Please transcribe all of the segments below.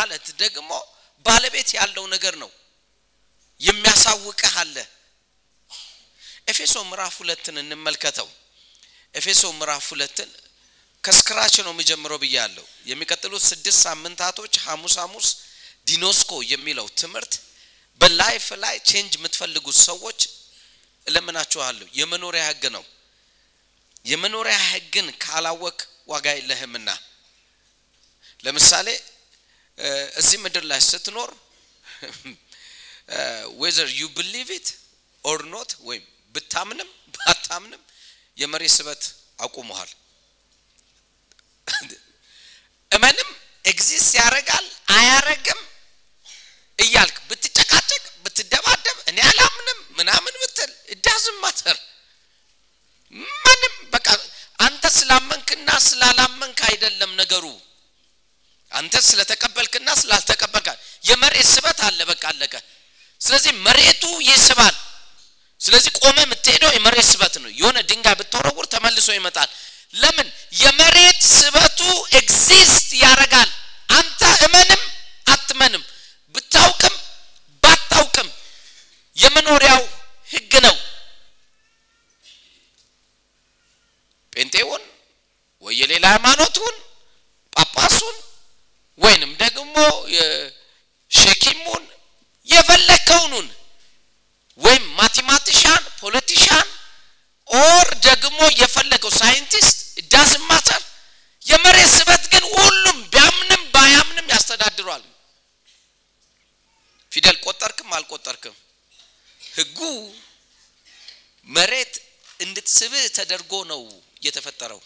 ማለት ደግሞ ባለቤት ያለው ነገር ነው። የሚያሳውቅህ አለ። ኤፌሶ ምዕራፍ ሁለትን እንመልከተው። ኤፌሶን ምዕራፍ ሁለትን ከ scratch ነው የሚጀምረው ብያለሁ። የሚቀጥሉት ስድስት ሳምንታቶች ሐሙስ ሐሙስ ጊኖስኮ የሚለው ትምህርት በ life ላይ change የምትፈልጉት ሰዎች እለምናችኋለሁ። የመኖሪያ ህግ ነው። የመኖሪያ ህግን ካላወቅ ዋጋ የለህምና። ለምሳሌ እዚህ ምድር ላይ ስትኖር whether you believe it or not ወይም ብታምንም ባታምንም የመሬት ስበት አቁመሃል። እመንም exist ያደርጋል አያረግም እያልክ ብትጨቃጨቅ ብትደባደብ እኔ አላምንም ምናምን ብትል it doesn't matter ምንም በቃ አንተ ስላመንክና ስላላመንክ አይደለም ነገሩ አንተ ስለተቀበልክና ስላልተቀበልክ የመሬት ስበት አለ በቃ አለቀ። ስለዚህ መሬቱ ይስባል። ስለዚህ ቆመ የምትሄደው የመሬት ስበት ነው። የሆነ ድንጋይ ብትወረውር ተመልሶ ይመጣል። ለምን? የመሬት ስበቱ exist ያደርጋል። አንተ እመንም አትመንም ብታውቅም ባታውቅም የመኖሪያው ህግ ነው። ጴንጤውን ወይ ሃይማኖቱን ጳጳሱን ወይንም ደግሞ ሸኪሙን የፈለግከውኑን ወይም mathematician politician or ደግሞ የፈለገው scientist doesn't matter የመሬት ስበት ግን ሁሉም ቢያምንም ባያምንም ያስተዳድሯል። ፊደል ቆጠርክም አልቆጠርክም? ህጉ መሬት እንድትስብህ ተደርጎ ነው የተፈጠረው።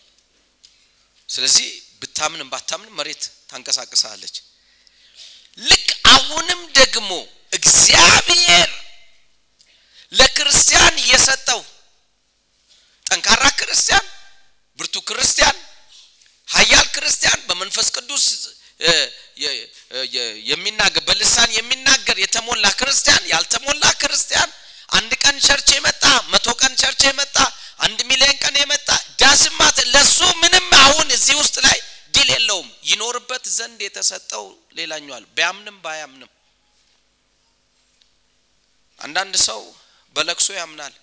ስለዚህ ብታምንም ባታምንም መሬት ታንቀሳቅሳለች። ልክ አሁንም ደግሞ እግዚአብሔር ለክርስቲያን የሰጠው ጠንካራ ክርስቲያን ብርቱ ክርስቲያን ሀያል ክርስቲያን በመንፈስ ቅዱስ የሚናገር በልሳን የሚናገር የተሞላ ክርስቲያን ያልተሞላ ክርስቲያን አንድ ቀን church የመጣ መቶ ቀን church የመጣ አንድ ሚሊዮን ቀን የመጣ doesn't matter ለሱ ምንም አሁን እዚህ ውስጥ ላይ ይኖርበት ዘንድ የተሰጠው ሌላኛዋል ቢያምንም ባያምንም። አንዳንድ ሰው በለቅሶ ያምናል።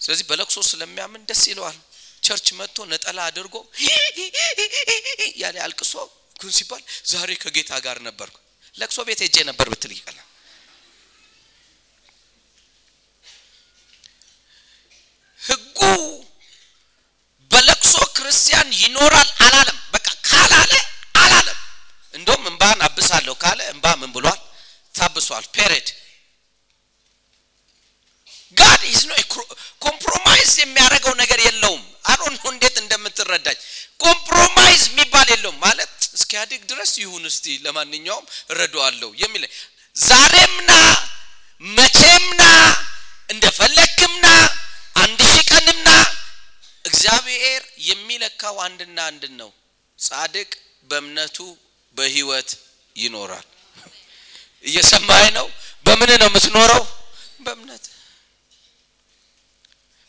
ስለዚህ በለቅሶ ስለሚያምን ደስ ይለዋል። church መጥቶ ነጠላ አድርጎ ያለ አልቅሶ ግን ሲባል ዛሬ ከጌታ ጋር ነበርኩ ለቅሶ ቤት ሄጄ ነበር ብትል ይቀላል። ህጉ በለቅሶ ክርስቲያን ይኖራል አላለም እንደውም እንባን አብሳለሁ ካለ እንባ ምን ብሏል? ታብሷል። period። God is no compromise የሚያደርገው ነገር የለውም። አሮን እንዴት እንደምትረዳኝ? compromise የሚባል የለውም ማለት እስኪያድግ ድረስ ይሁን እስቲ ለማንኛውም እረዳዋለሁ የሚል ዛሬምና መቼምና እንደፈለግክምና አንድ ሺህ ቀንምና እግዚአብሔር የሚለካው አንድና አንድን ነው። ጻድቅ በእምነቱ በህይወት ይኖራል። እየሰማኝ ነው? በምን ነው የምትኖረው? በእምነት።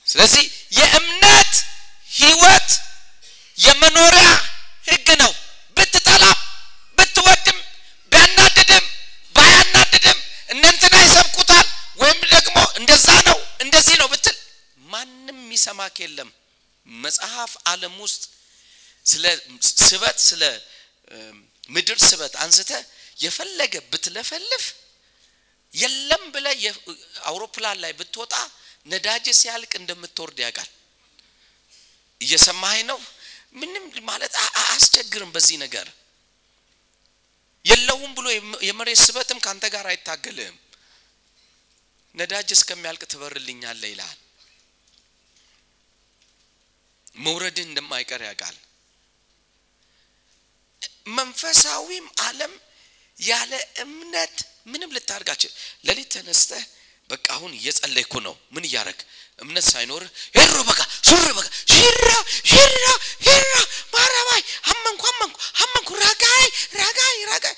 ስለዚህ የእምነት ህይወት የመኖሪያ ህግ ነው። ብትጠላም ብትወድም ቢያናድድም ባያናድድም እነንትና ይሰብኩታል ወይም ደግሞ እንደዛ ነው እንደዚህ ነው ብትል ማንም የሚሰማክ የለም መጽሐፍ አለም ውስጥ ስለ ስበት ስለ ምድር ስበት አንስተ የፈለገ ብትለፈልፍ የለም ብለ አውሮፕላን ላይ ብትወጣ ነዳጅ ሲያልቅ እንደምትወርድ ያውቃል። እየሰማኸኝ ነው? ምንም ማለት አያስቸግርም በዚህ ነገር። የለውም ብሎ የመሬት ስበትም ካንተ ጋር አይታገልህም። ነዳጅ እስከሚያልቅ ትበርልኛለ ይልሃል መውረድህ እንደማይቀር ያውቃል መንፈሳዊም አለም ያለ እምነት ምንም ልታርጋችል ለሊት ተነስተህ በቃ አሁን እየጸለይኩ ነው። ምን እያረግ እምነት ሳይኖር ሄሮ በቃ ሱር በቃ ሽራ ሽራ ሽራ ማረባይ አመንኩ አመንኩ አመንኩ ረጋይ ረጋይ ረጋይ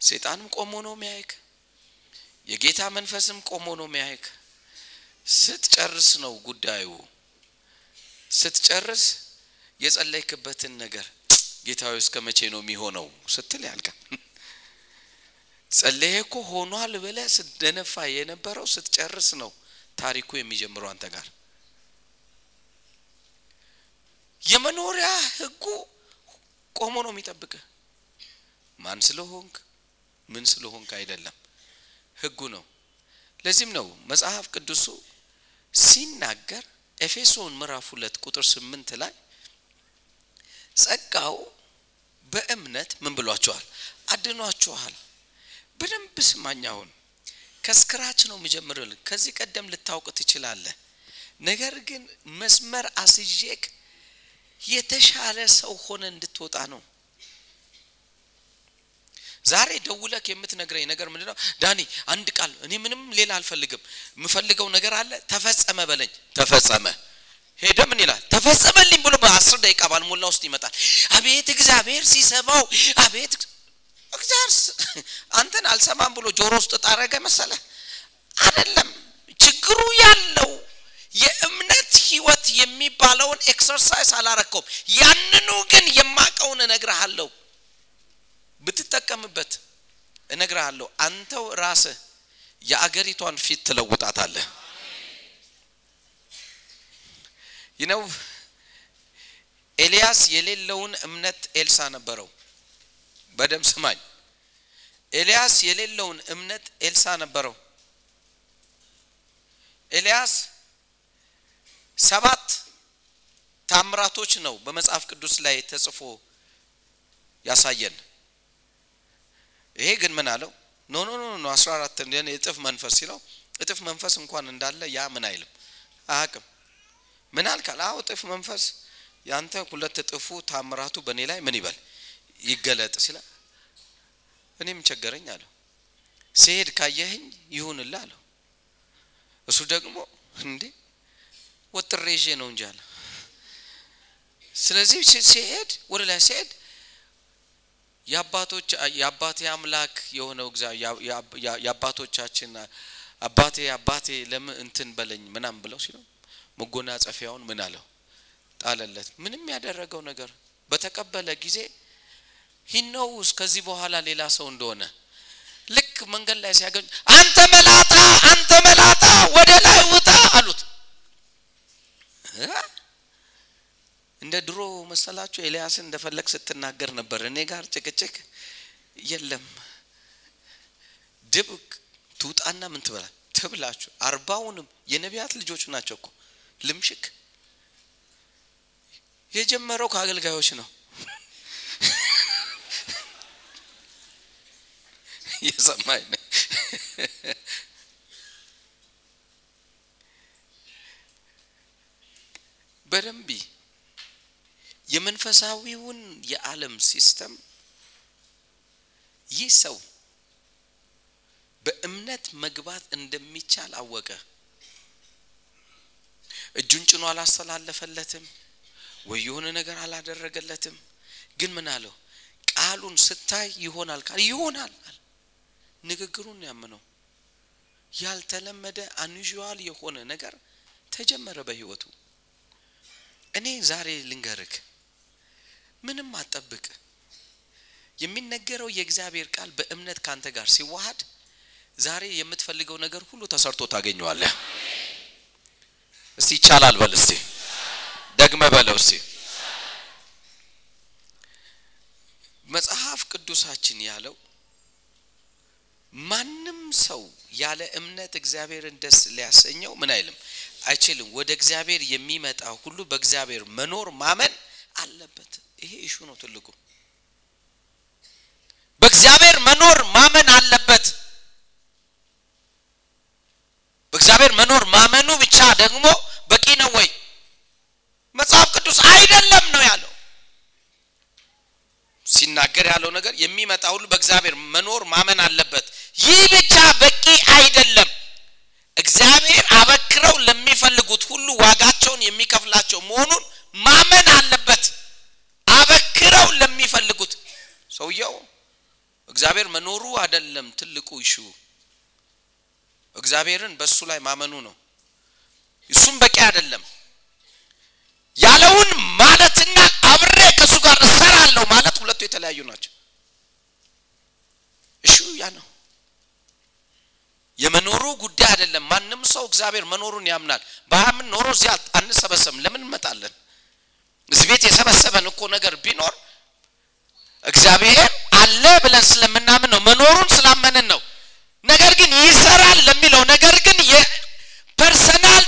ሴጣንም ቆሞ ነው ሚያይክ የጌታ መንፈስም ቆሞ ነው ሚያይክ ስትጨርስ ነው ጉዳዩ። ስትጨርስ የጸለይክበትን ነገር ጌታዊ እስከ መቼ ነው የሚሆነው ስትል ያልቃል። ጸለየ እኮ ሆኗል ብለ ስትደነፋ የነበረው ስትጨርስ ነው ታሪኩ የሚጀምረው አንተ ጋር። የመኖሪያ ህጉ ቆሞ ነው የሚጠብቅ ማን ስለሆንክ ምን ስለሆንክ አይደለም፣ ህጉ ነው። ለዚህም ነው መጽሐፍ ቅዱሱ ሲናገር ኤፌሶን ምዕራፍ ሁለት ቁጥር ስምንት ላይ ጸጋው በእምነት ምን ብሏቸዋል? አድኗችኋል። በደንብ ስማኝ። አሁን ከስክራች ነው የሚጀምርልን። ከዚህ ቀደም ልታውቅ ትችላለህ። ነገር ግን መስመር አስዤክ የተሻለ ሰው ሆነ እንድትወጣ ነው። ዛሬ ደውለክ የምትነግረኝ ነገር ምንድን ነው? ዳኒ አንድ ቃል፣ እኔ ምንም ሌላ አልፈልግም። የምፈልገው ነገር አለ፣ ተፈጸመ በለኝ። ተፈጸመ ሄደ ምን ይላል? ተፈጸመልኝ ብሎ በአስር ደቂቃ ባልሞላ ውስጥ ይመጣል። አቤት እግዚአብሔር ሲሰማው፣ አቤት እግዚአብሔር አንተን አልሰማም ብሎ ጆሮ ውስጥ ጣረገ መሰለ? አይደለም። ችግሩ ያለው የእምነት ህይወት የሚባለውን exercise አላረከውም። ያንኑ ግን የማቀውን እነግርሃለሁ ብትጠቀምበት እነግርሃለሁ። አንተው ራስህ የአገሪቷን ፊት ትለውጣታለህ። ይነው ኤልያስ የሌለውን እምነት ኤልሳ ነበረው። በደም ስማኝ። ኤልያስ የሌለውን እምነት ኤልሳ ነበረው። ኤልያስ ሰባት ታምራቶች ነው በመጽሐፍ ቅዱስ ላይ ተጽፎ ያሳየን። ይሄ ግን ምን አለው? no no no no 14 እንደኔ እጥፍ መንፈስ ሲለው እጥፍ መንፈስ እንኳን እንዳለ ያ ምን አይልም አያውቅም። ምን አልካል? አዎ እጥፍ መንፈስ ያንተ ሁለት እጥፉ ታምራቱ በእኔ ላይ ምን ይበል ይገለጥ ሲላ እኔም ቸገረኝ አለው። ሲሄድ ካየኸኝ ይሁንልህ አለው። እሱ ደግሞ እንዴ ወጥሬ ይዤ ነው እንጂ አለ። ስለዚህ ሲሄድ ወደ ላይ ሲሄድ የአባቶች የአባቴ አምላክ የሆነው የአባቶቻችን አባቴ አባቴ ለምን እንትን በለኝ ምናምን ብለው ሲለው መጎናጸፊያውን ምን አለው ጣለለት። ምንም ያደረገው ነገር በተቀበለ ጊዜ ሂኖውስ ከዚህ በኋላ ሌላ ሰው እንደሆነ ልክ መንገድ ላይ ሲያገኙ አንተ መላጣ አንተ መላጣ ወደ ላይ ውጣ አሉት። እንደ ድሮ መሰላችሁ? ኤልያስን እንደፈለግ ስትናገር ነበር። እኔ ጋር ጭቅጭቅ የለም። ድብ ትውጣና ምን ትበላ ትብላችሁ። አርባውንም የነቢያት ልጆች ናቸው እኮ ልምሽክ የጀመረው ከአገልጋዮች ነው። የሰማኝ በደንብ የመንፈሳዊውን የዓለም ሲስተም ይህ ሰው በእምነት መግባት እንደሚቻል አወቀ። እጁን ጭኖ አላስተላለፈለትም ወይ የሆነ ነገር አላደረገለትም። ግን ምን አለው? ቃሉን ስታይ ይሆናል ካል ይሆናል አለ። ንግግሩን ያምነው ያልተለመደ አንዥዋል የሆነ ነገር ተጀመረ በህይወቱ። እኔ ዛሬ ልንገርክ፣ ምንም አጠብቅ። የሚነገረው የእግዚአብሔር ቃል በእምነት ካንተ ጋር ሲዋሃድ ዛሬ የምትፈልገው ነገር ሁሉ ተሰርቶ ታገኘዋለህ። እስቲ ይቻላል በል እስቲ ደግመ በለው እስቲ። መጽሐፍ ቅዱሳችን ያለው ማንም ሰው ያለ እምነት እግዚአብሔርን ደስ ሊያሰኘው ምን አይልም አይችልም። ወደ እግዚአብሔር የሚመጣ ሁሉ በእግዚአብሔር መኖር ማመን አለበት። ይሄ ኢሹ ነው ትልቁ። በእግዚአብሔር መኖር ማመን አለበት። በእግዚአብሔር መኖር ማመኑ ብቻ ደግሞ በቂ ነው ወይ? መጽሐፍ ቅዱስ አይደለም ነው ያለው። ሲናገር ያለው ነገር የሚመጣ ሁሉ በእግዚአብሔር መኖር ማመን አለበት። ይህ ብቻ በቂ አይደለም። እግዚአብሔር አበክረው ለሚፈልጉት ሁሉ ዋጋቸውን የሚከፍላቸው መሆኑን ማመን አለበት። አበክረው ለሚፈልጉት ሰውየው እግዚአብሔር መኖሩ አይደለም ትልቁ ይሹ እግዚአብሔርን በሱ ላይ ማመኑ ነው። እሱም በቂ አይደለም። ያለውን ማለትና ከእሱ ጋር እሰራለሁ ማለት ሁለቱ የተለያዩ ናቸው። እሺ ያ ነው የመኖሩ ጉዳይ አይደለም። ማንም ሰው እግዚአብሔር መኖሩን ያምናል። ባያምን ኖሮ እዚያ አንሰበሰብም። ለምን እንመጣለን? እዚህ ቤት የሰበሰበን እኮ ነገር ቢኖር እግዚአብሔር አለ ብለን ስለምናምን ነው፣ መኖሩን ስላመንን ነው። ነገር ግን ይሰራል ለሚለው ነገር ግን የፐርሰናል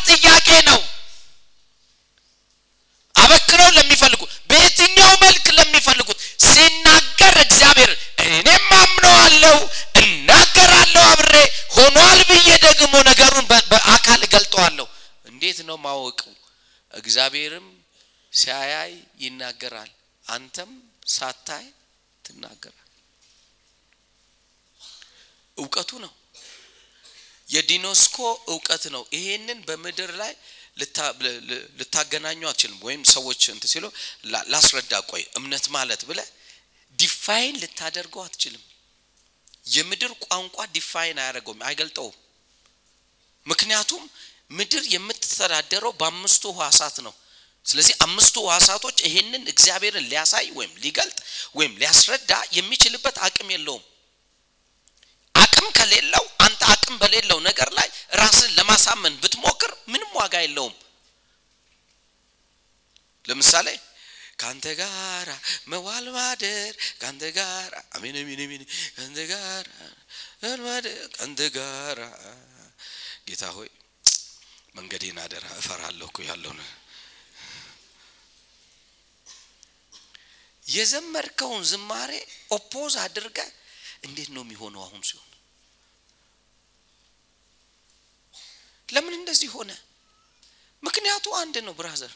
እግዚአብሔርም ሲያያይ ይናገራል፣ አንተም ሳታይ ትናገራል። እውቀቱ ነው የጊኖስኮ እውቀት ነው። ይሄንን በምድር ላይ ልታገናኙ አትችልም። ወይም ሰዎች እንትን ሲሉ ላስረዳ ቆይ እምነት ማለት ብለ define ልታደርገው አትችልም። የምድር ቋንቋ define አያደርገውም፣ አይገልጠውም። ምክንያቱም ምድር የምትተዳደረው በአምስቱ ሕዋሳት ነው። ስለዚህ አምስቱ ሕዋሳቶች ይሄንን እግዚአብሔርን ሊያሳይ ወይም ሊገልጥ ወይም ሊያስረዳ የሚችልበት አቅም የለውም። አቅም ከሌለው አንተ አቅም በሌለው ነገር ላይ ራስን ለማሳመን ብትሞክር ምንም ዋጋ የለውም። ለምሳሌ ካንተ ጋር መዋል ማደር ካንተ ጋር አሜን አሜን አሜን ካንተ ጋር ማደር ካንተ ጋር ጌታ ሆይ መንገዴን አደራ እፈራለሁ እኮ ያለው የዘመርከውን ዝማሬ oppose አድርገ እንዴት ነው የሚሆነው? አሁን ሲሆን ለምን እንደዚህ ሆነ? ምክንያቱ አንድ ነው brother።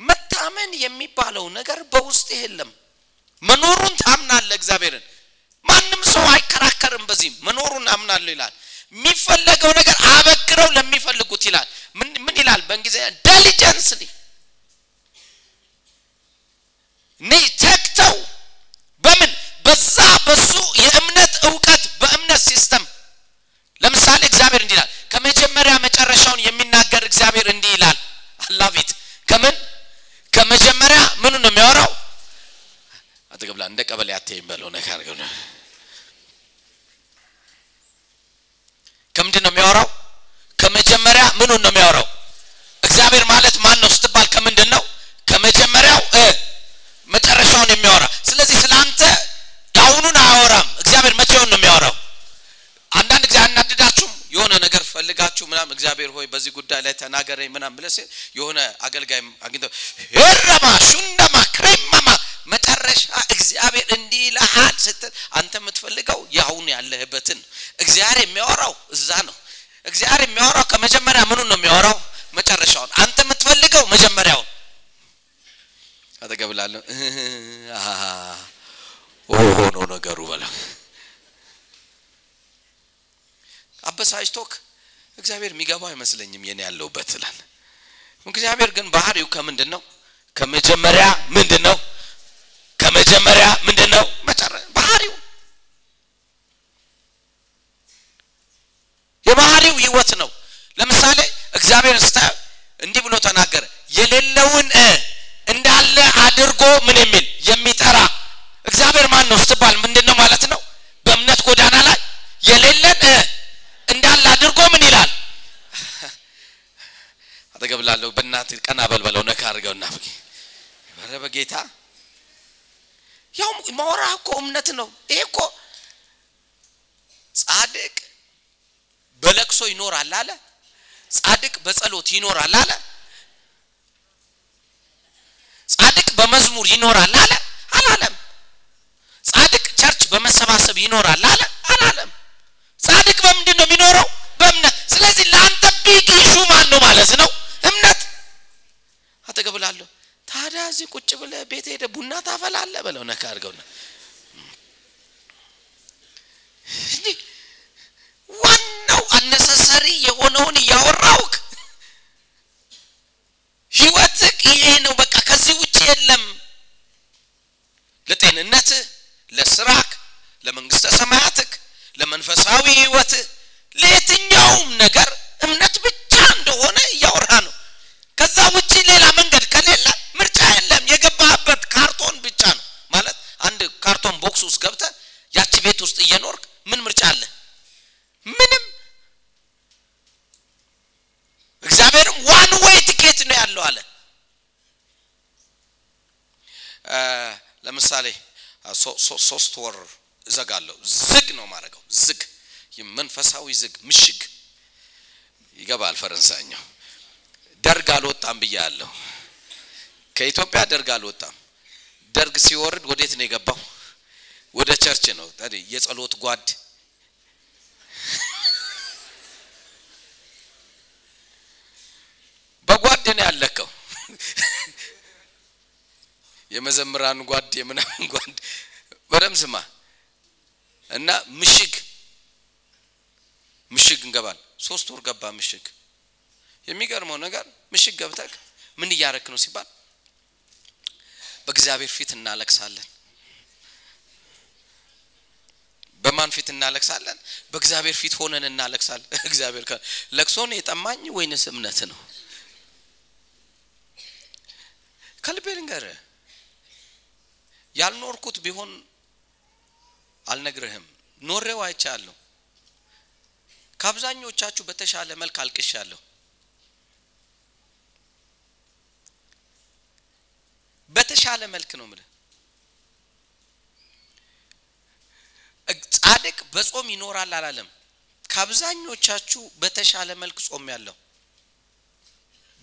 መታመን የሚባለው ነገር በውስጥ የለም። መኖሩን ታምናለህ እግዚአብሔርን። ማንም ሰው አይከራከርም። በዚህ መኖሩን አምናለሁ ይላል። የሚፈለገው ነገር አበክረው ለሚፈልጉት ይላል። ምን ይላል በእንግሊዝኛ? diligently ነይ ተግተው በምን በዛ በሱ የእምነት እውቀት በእምነት system ለምሳሌ እግዚአብሔር እንዲህ ይላል። ከመጀመሪያ መጨረሻውን የሚናገር እግዚአብሔር እንዲህ ይላል። አላፊት ከምን ከመጀመሪያ ምኑ ነው የሚያወራው? አጠገብላ እንደ ቀበሌ አትይም በለው ነገር ከምንድን ነው የሚያወራው? ከመጀመሪያ ምኑን ነው የሚያወራው? እግዚአብሔር ማለት ማን ነው ስትባል ከምንድን ነው ከመጀመሪያው መጨረሻውን የሚያወራ ስለዚህ ስለ አንተ የአሁኑን አያወራም። እግዚአብሔር መቼውን ነው የሚያወራው? አንዳንድ ጊዜ አናድዳችሁም? የሆነ ነገር ፈልጋችሁ ምናምን እግዚአብሔር ሆይ በዚህ ጉዳይ ላይ ተናገረኝ ምናምን ብለህ ሲል የሆነ አገልጋይ አግኝተው ሄረማ ሹነማ ክሬማማ መጨረሻ እግዚአብሔር እንዲህ ይልሃል ስትል አንተ የምትፈልገው የአሁን ያለህበትን እግዚአብሔር የሚያወራው እዛ ነው። እግዚአብሔር የሚያወራው ከመጀመሪያ ምኑን ነው የሚያወራው? መጨረሻውን። አንተ የምትፈልገው መጀመሪያውን አጠገብላለሁ ሆኖ ነገሩ በለው አበሳጭቶክ እግዚአብሔር የሚገባው አይመስለኝም የኔ ያለውበት ትላል። እግዚአብሔር ግን ባህሪው ከምንድን ነው? ከመጀመሪያ ምንድን ነው? ከመጀመሪያ ምንድን ነው? ባህሪው የባህሪው ህይወት ነው። ለምሳሌ እግዚአብሔር ስታየው እንዲህ ብሎ ተናገረ። የሌለውን እንዳለ አድርጎ ምን የሚል የሚጠራ እግዚአብሔር ማን ነው ስትባል ምንድን ነው ማለት ነው? በእምነት ጎዳና ላይ የሌለን እንዳለ አድርጎ ምን ይላል? አጠገብላለሁ በእናት ቀና በልበለው ነካ አድርገውና ኧረ በጌታ ያው ማውራ እኮ እምነት ነው። ይሄ እኮ ጻድቅ በለቅሶ ይኖራል አለ። ጻድቅ በጸሎት ይኖራል አለ። ጻድቅ በመዝሙር ይኖራል አለ አላለም። ጻድቅ church በመሰባሰብ ይኖራል አለ አላለም። ጻድቅ በምንድን ነው የሚኖረው? በእምነት። ስለዚህ ለአንተ big issue ማን ነው ማለት ነው? እምነት። አጠገብላለሁ ታዲያ እዚህ ቁጭ ብለህ ቤት ሄደ ቡና ታፈላለህ በለው ነካ አድርገውና ዋናው unnecessary የሆነውን እያወራውክ ህይወትክ ይሄ ነው። በቃ ከዚህ ውጭ የለም። ለጤንነትህ፣ ለስራክ፣ ለመንግስተ ሰማያትክ፣ ለመንፈሳዊ ህይወት፣ ለየትኛውም ነገር እምነት ብቻ እንደሆነ እያወራ ነው። ከዛ ውጭ ሌላ መንገድ ከሌለ ምርጫ የለም። carton box ውስጥ ገብተ ያቺ ቤት ውስጥ እየኖርክ ምን ምርጫ አለ? ምንም። እግዚአብሔርም one way ticket ነው ያለው አለ። ለምሳሌ ሶስት ወር እዘጋለሁ። ዝግ ነው ማድረገው። ዝግ መንፈሳዊ ዝግ ምሽግ ይገባል። ፈረንሳይኛው ደርግ አልወጣም ብያለሁ። ከኢትዮጵያ ደርግ አልወጣም። ደርግ ሲወርድ ወዴት ነው የገባው? ወደ church ነው። የጸሎት ጓድ በጓድ ነው ያለከው። የመዘምራን ጓድ የምናምን ጓድ በደም ስማ እና ምሽግ ምሽግ እንገባል። ሶስት ወር ገባ ምሽግ። የሚገርመው ነገር ምሽግ ገብተህ ምን እያረክ ነው ሲባል በእግዚአብሔር ፊት እናለቅሳለን። በማን ፊት እናለቅሳለን? በእግዚአብሔር ፊት ሆነን እናለቅሳለን። እግዚአብሔር ለቅሶን የጠማኝ ወይንስ እምነት ነው? ከልቤ ልንገርህ፣ ያልኖርኩት ቢሆን አልነግርህም። ኖሬው አይቻለሁ። ከአብዛኞቻችሁ በተሻለ መልክ አልቅሻለሁ። በተሻለ መልክ ነው የምልህ። ጻድቅ በጾም ይኖራል አላለም። ከአብዛኞቻችሁ በተሻለ መልክ ጾም ያለው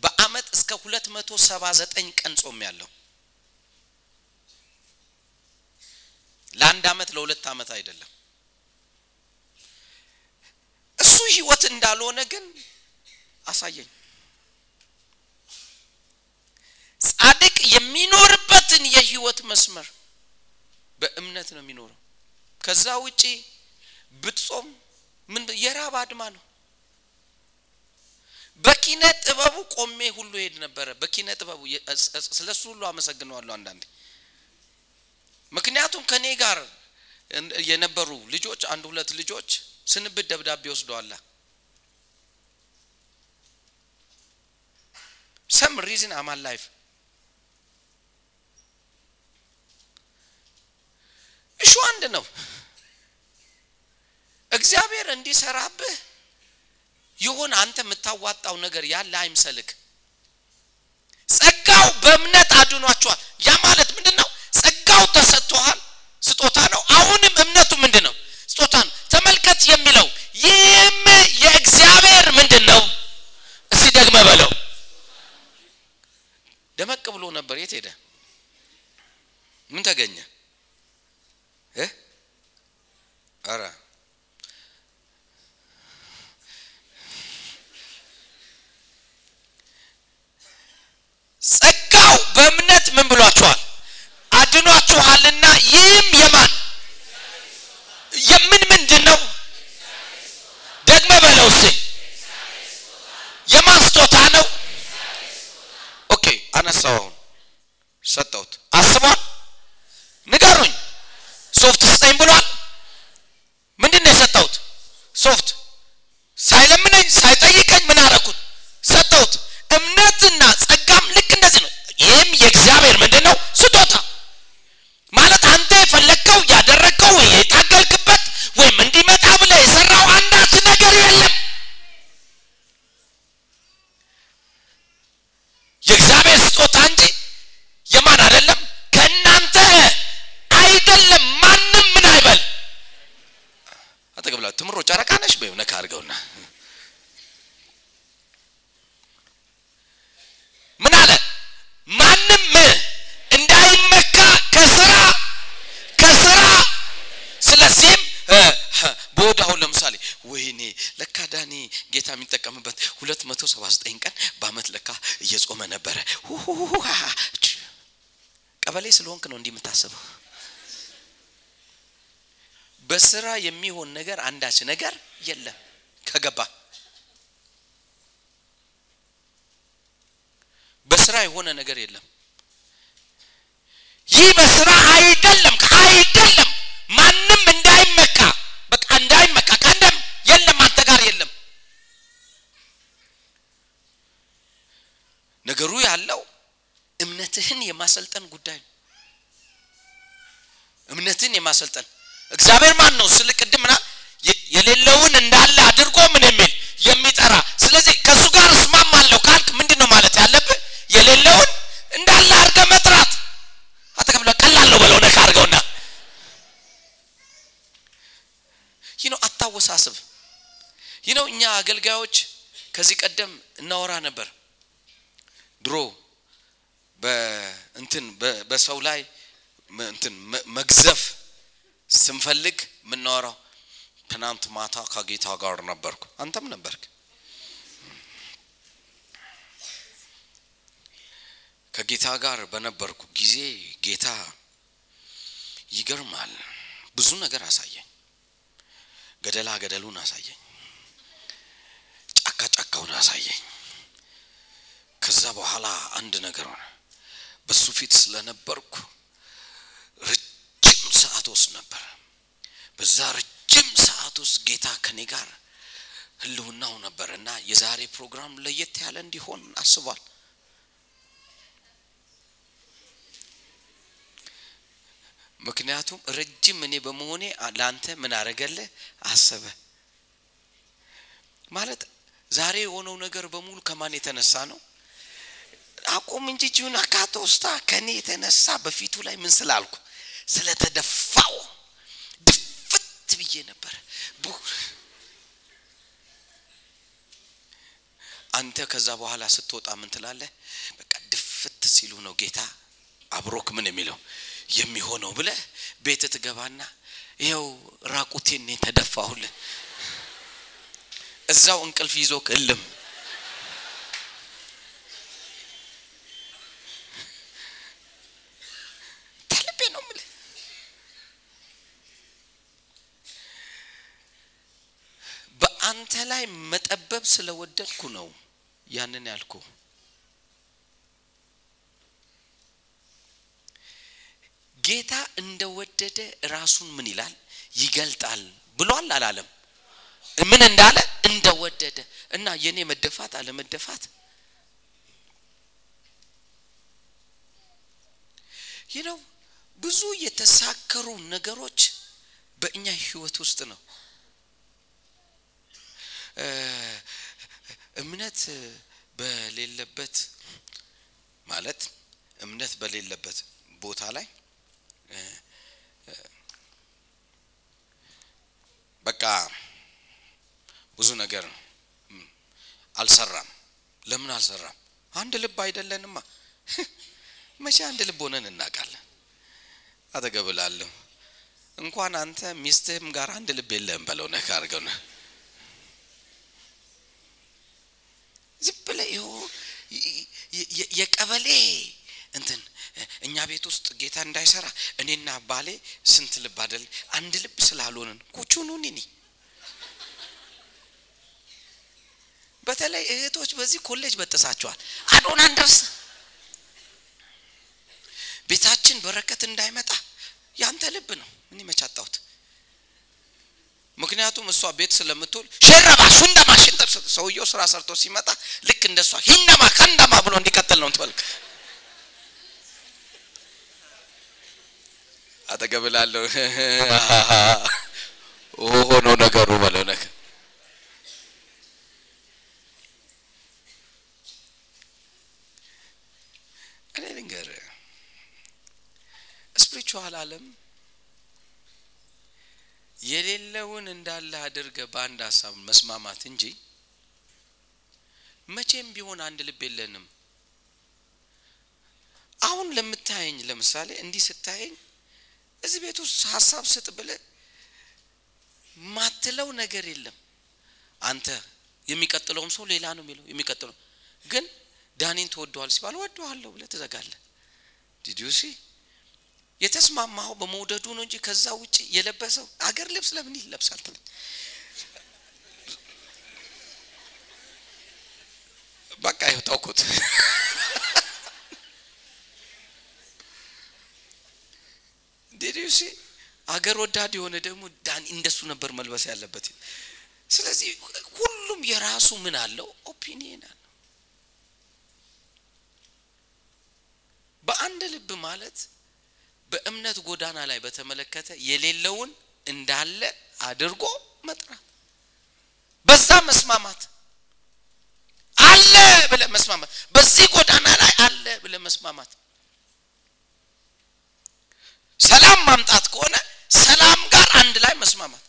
በአመት እስከ ሁለት መቶ ሰባ ዘጠኝ ቀን ጾም ያለው ለአንድ አመት ለሁለት አመት አይደለም። እሱ ህይወት እንዳልሆነ ግን አሳየኝ። ጻድቅ የሚኖርበትን የህይወት መስመር በእምነት ነው የሚኖረው። ከዛ ውጪ ብትጾም ምን የራብ አድማ ነው። በኪነ ጥበቡ ቆሜ ሁሉ ሄድ ነበረ። በኪነ ጥበቡ ስለሱ ሁሉ አመሰግነዋለሁ አንዳንዴ። ምክንያቱም ከኔ ጋር የነበሩ ልጆች አንድ ሁለት ልጆች ስንብት ደብዳቤ ወስደዋላ some reason I'm alive እሹ አንድ ነው። እግዚአብሔር እንዲሰራብህ የሆነ አንተ የምታዋጣው ነገር ያለ አይምሰልክ። ጸጋው በእምነት አድኗቸዋል። ያ ማለት ምንድን ነው? ጸጋው ተሰጥቶሃል፣ ስጦታ ነው። አሁንም እምነቱ ምንድን ነው? ስጦታ ነው። ተመልከት የሚለው ይህም የእግዚአብሔር ምንድን ነው? እስቲ ደግመ በለው። ደመቅ ብሎ ነበር። የት ሄደ? ምን ተገኘ? ኧረ ጸጋው በእምነት ምን ብሏችኋል? አድኗችኋልና ይህም የማን የምን ምንድን ነው? ደግመ በለው እስቲ የማን ስጦታ ነው? OK አነሳው። አሁን ሰጠሁት። አስቧል። ንገሩኝ። ሶፍት ስጠኝ ብሏል። ምንድን ነው የሰጠሁት? ሶፍት ሳይለምነኝ ሳይጠይቀኝ ምን አረኩት? ሰጠሁት። እምነትና ጸጋም ልክ እንደዚህ ነው። ይህም የእግዚአብሔር ምንድን ነው? ስጦታ ማለት አንተ የፈለግከው ያደረግከው ወይ የታገልክበት ወይም እንዲመጣ ብለህ የሰራው አንዳች ነገር የለም። የእግዚአብሔር ስጦታ እንጂ የማን አይደለም፣ ከእናንተ አይደለም። ማንም ምን አይበል። አጠገብላ ትምሮ ጨረቃ ነሽ በይው ነካ አድርገውና ምን አለ? ማንም እንዳይመካ ከስራ ከስራ ስለዚህም በወደ አሁን ለምሳሌ ወይኔ ለካ ዳኒ ጌታ የሚጠቀምበት ሁለት መቶ ሰባ ዘጠኝ ቀን በአመት ለካ እየጾመ ነበረ። ቀበሌ ስለሆንክ ነው እንዲህ የምታስበው። በስራ የሚሆን ነገር አንዳች ነገር የለም ከገባ በስራ የሆነ ነገር የለም። ይህ በስራ አይደለም አይደለም። ማንም እንዳይመካ በቃ እንዳይመካ ከአንደም የለም አንተ ጋር የለም። ነገሩ ያለው እምነትህን የማሰልጠን ጉዳይ ነው። እምነትን የማሰልጠን እግዚአብሔር ማን ነው ስል ቅድም ምናል የሌለውን እንዳለ አድርጎ ምን የሚል የሚጠራ። ስለዚህ ከእሱ ጋር እስማማለሁ ካልክ ምንድን ነው ማለት ያለብህ? የሌለውን እንዳለ አድርገ መጥራት። አጠገብለ ቀላል በለው ነካ አድርገውና። ይህ ነው አታወሳስብ። ይህ ነው እኛ አገልጋዮች ከዚህ ቀደም እናወራ ነበር። ድሮ በእንትን በሰው ላይ እንትን መግዘፍ ስንፈልግ የምናወራው ትናንት ማታ ከጌታ ጋር ነበርኩ። አንተም ነበርክ? ከጌታ ጋር በነበርኩ ጊዜ ጌታ ይገርማል። ብዙ ነገር አሳየኝ። ገደላ ገደሉን አሳየኝ። ጫካ ጫካውን አሳየኝ። ከዛ በኋላ አንድ ነገር ሆነ። በሱ ፊት ስለነበርኩ ረጅም ሰዓት ውስጥ ነበር። በዛ ረጅም ሰዓት ውስጥ ጌታ ከኔ ጋር ህልውናው ነበር እና የዛሬ ፕሮግራም ለየት ያለ እንዲሆን አስቧል። ምክንያቱም ረጅም እኔ በመሆኔ ለአንተ ምን አረገልህ አሰበ። ማለት ዛሬ የሆነው ነገር በሙሉ ከማን የተነሳ ነው? አቁም እንጂ ጂሁን አካቶ ውስታ ከእኔ የተነሳ በፊቱ ላይ ምን ስላልኩ? ስለተደፋው ብዬ ነበር። አንተ ከዛ በኋላ ስትወጣ ምን ትላለህ? በቃ ድፍት ሲሉ ነው ጌታ አብሮክ ምን የሚለው? የሚሆነው ብለ ቤት ትገባና ይኸው ራቁቴን ተደፋሁልህ። እዛው እንቅልፍ ይዞ እልም በአንተ ላይ መጠበብ ስለወደድኩ ነው ያንን ያልኩ ጌታ እንደወደደ ራሱን ምን ይላል? ይገልጣል ብሏል አላለም። ምን እንዳለ? እንደወደደ እና የኔ መደፋት አለመደፋት። ይህ ነው ብዙ የተሳከሩ ነገሮች በእኛ ህይወት ውስጥ ነው እምነት በሌለበት ማለት እምነት በሌለበት ቦታ ላይ በቃ ብዙ ነገር አልሰራም። ለምን አልሰራም? አንድ ልብ አይደለንማ። መቼ አንድ ልብ ሆነን እናውቃለን? አተገብላለሁ እንኳን አንተ ሚስትህም ጋር አንድ ልብ የለህም በለው ነካ አድርገው ዝም ብለህ ይኸው የቀበሌ እንትን እኛ ቤት ውስጥ ጌታ እንዳይሰራ እኔና ባሌ ስንት ልብ አደል አንድ ልብ ስላልሆንን ኩቹኑኒኒ በተለይ እህቶች በዚህ ኮሌጅ በጥሳቸዋል አዶን አንደርስ ቤታችን በረከት እንዳይመጣ ያንተ ልብ ነው ምን መቻጣሁት ምክንያቱም እሷ ቤት ስለምትውል ሸረባ ሱንደማ ሽንጠር ሰውየው ስራ ሰርቶ ሲመጣ ልክ እንደሷ ሂንደማ ከንደማ ብሎ እንዲቀጥል ነው ትበልክ አጠገብላለሁ ሆኖ ነገሩ በለው ነገር እኔ ልንገር ስፒሪቹዋል አለም የሌለውን እንዳለ አድርገ በአንድ ሀሳብ መስማማት እንጂ መቼም ቢሆን አንድ ልብ የለንም። አሁን ለምታየኝ ለምሳሌ እንዲህ ስታየኝ እዚህ ቤት ውስጥ ሀሳብ ስጥ ብለ ማትለው ነገር የለም። አንተ የሚቀጥለውም ሰው ሌላ ነው የሚለው የሚቀጥለው ግን ዳኒን ትወደዋል ሲባል ወደዋለሁ ብለ ትዘጋለ did you see የተስማማው በመውደዱ ነው እንጂ ከዛ ውጭ የለበሰው አገር ልብስ ለምን ይለብሳል? ትለኝ በቃ ይኸው ታውኩት did you see አገር ወዳድ የሆነ ደግሞ ዳን እንደሱ ነበር መልበስ ያለበት። ስለዚህ ሁሉም የራሱ ምን አለው? ኦፒኒየን አለው። በአንድ ልብ ማለት በእምነት ጎዳና ላይ በተመለከተ የሌለውን እንዳለ አድርጎ መጥራት፣ በዛ መስማማት አለ ብለ መስማማት፣ በዚህ ጎዳና ላይ አለ ብለ መስማማት። ሰላም ማምጣት ከሆነ ሰላም ጋር አንድ ላይ መስማማት።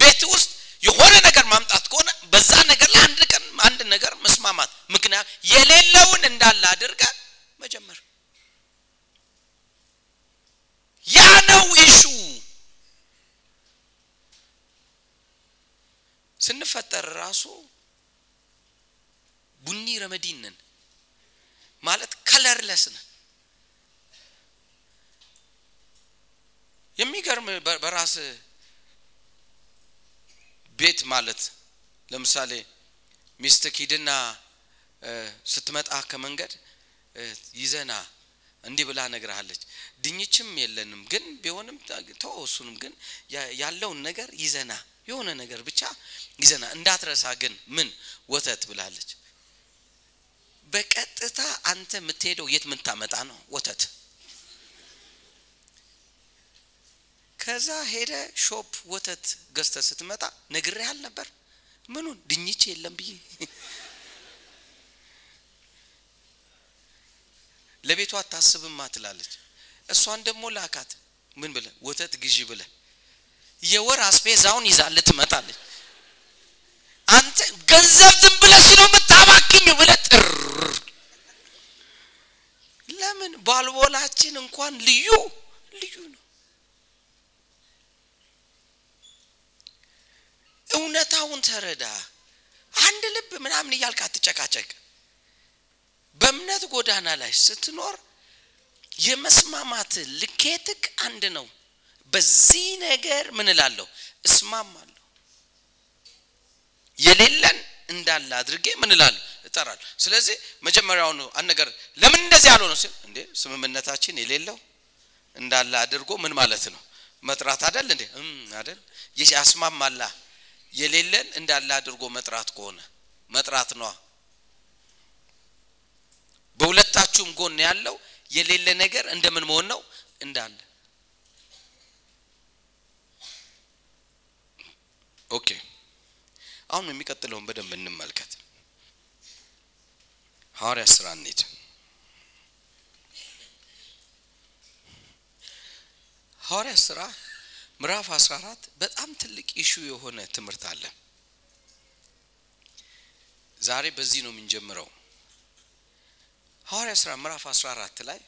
ቤት ውስጥ የሆነ ነገር ማምጣት ከሆነ በዛ ነገር ላይ አንድ ቀን አንድ ነገር መስማማት። ምክንያት የሌለውን እንዳለ አድርገ መጀመር ያ ነው ኢሹ። ስንፈጠር ራሱ ቡኒ ረመዲን ነን ማለት ከለርለስ ነን። የሚገርም በራስ ቤት ማለት ለምሳሌ ሚስትህ ሂድና ስትመጣ ከመንገድ ይዘና እንዲህ ብላ ነግርሃለች። ድኝችም የለንም ግን ቢሆንም ተወሱንም ግን ያለውን ነገር ይዘና የሆነ ነገር ብቻ ይዘና እንዳትረሳ ግን ምን ወተት ብላለች። በቀጥታ አንተ የምትሄደው የት ምን ታመጣ ነው? ወተት። ከዛ ሄደ shop ወተት ገዝተ ስትመጣ ነግሬሃል ነበር። ምኑን ድኝች የለም ብዬ ለቤቷ አታስብማ ትላለች። እሷን ደግሞ ላካት ምን ብለ ወተት ግዢ ብለ የወር አስቤዛውን ይዛል ትመጣለች። አንተ ገንዘብ ዝም ብለሽ ነው የምታባክኝ ብለ ጥር ለምን ባልቦላችን እንኳን ልዩ ልዩ ነው። እውነታውን ተረዳ። አንድ ልብ ምናምን እያልክ አትጨቃጨቅ። በእምነት ጎዳና ላይ ስትኖር የመስማማት ልኬትክ አንድ ነው። በዚህ ነገር ምን እላለሁ እስማማለሁ። የሌለን እንዳለ አድርጌ ምን እላለሁ እጠራለሁ። ስለዚህ መጀመሪያውኑ አንድ ነገር ለምን እንደዚህ ያለው ነው ሲል እንዴ ስምምነታችን የሌለው እንዳለ አድርጎ ምን ማለት ነው መጥራት አደል እንዴ አደል ያስማማላ የሌለን እንዳለ አድርጎ መጥራት ከሆነ መጥራት ነዋ። በሁለታችሁም ጎን ያለው የሌለ ነገር እንደምን መሆን ነው እንዳለ። OK አሁን የሚቀጥለውን በደንብ እንመልከት። ሐዋርያ ስራ እንሂድ። ሐዋርያ ስራ ምዕራፍ 14 በጣም ትልቅ issue የሆነ ትምህርት አለ። ዛሬ በዚህ ነው የምንጀምረው። ሐዋርያ ስራ ምዕራፍ 14 ላይ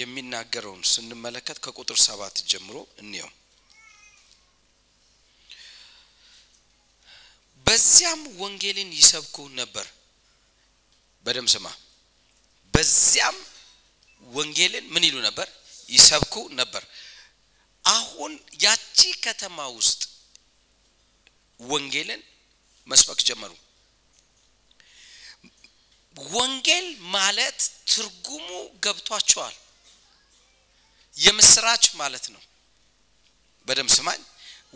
የሚናገረውን ስንመለከት ከቁጥር ሰባት ጀምሮ እንየው። በዚያም ወንጌልን ይሰብኩ ነበር። በደም ስማ። በዚያም ወንጌልን ምን ይሉ ነበር? ይሰብኩ ነበር። አሁን ያቺ ከተማ ውስጥ ወንጌልን መስበክ ጀመሩ። ወንጌል ማለት ትርጉሙ ገብቷቸዋል። የምስራች ማለት ነው። በደም ስማኝ።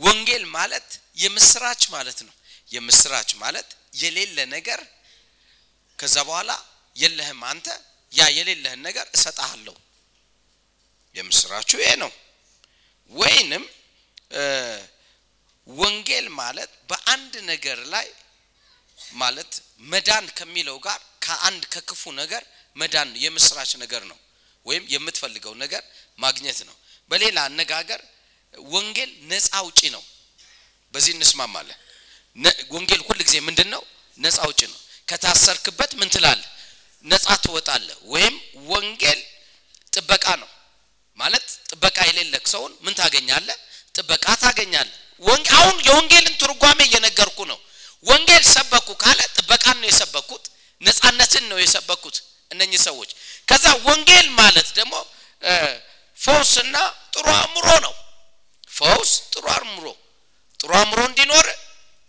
ወንጌል ማለት የምስራች ማለት ነው። የምስራች ማለት የሌለ ነገር ከዛ በኋላ የለህም አንተ ያ የሌለህን ነገር እሰጥሃለሁ። የምስራቹ ይሄ ነው። ወይንም ወንጌል ማለት በአንድ ነገር ላይ ማለት መዳን ከሚለው ጋር ከአንድ ከክፉ ነገር መዳን የምስራች ነገር ነው። ወይም የምትፈልገው ነገር ማግኘት ነው። በሌላ አነጋገር ወንጌል ነፃ አውጪ ነው። በዚህ እንስማማለን። ወንጌል ሁል ጊዜ ምንድን ነው? ነፃ አውጪ ነው። ከታሰርክበት ምን ትላለህ? ነፃ ትወጣለህ። ወይም ወንጌል ጥበቃ ነው ማለት ጥበቃ የሌለክ ሰውን ምን ታገኛለህ? ጥበቃ ታገኛለህ። አሁን የወንጌልን ትርጓሜ እየነገርኩ ነው። ወንጌል ሰበኩ ካለ ጥበቃን ነው የሰበኩት፣ ነፃነትን ነው የሰበኩት እነኚህ ሰዎች። ከዛ ወንጌል ማለት ደግሞ ፈውስና ጥሩ አእምሮ ነው። ፈውስ ጥሩ አእምሮ ጥሩ አእምሮ እንዲኖር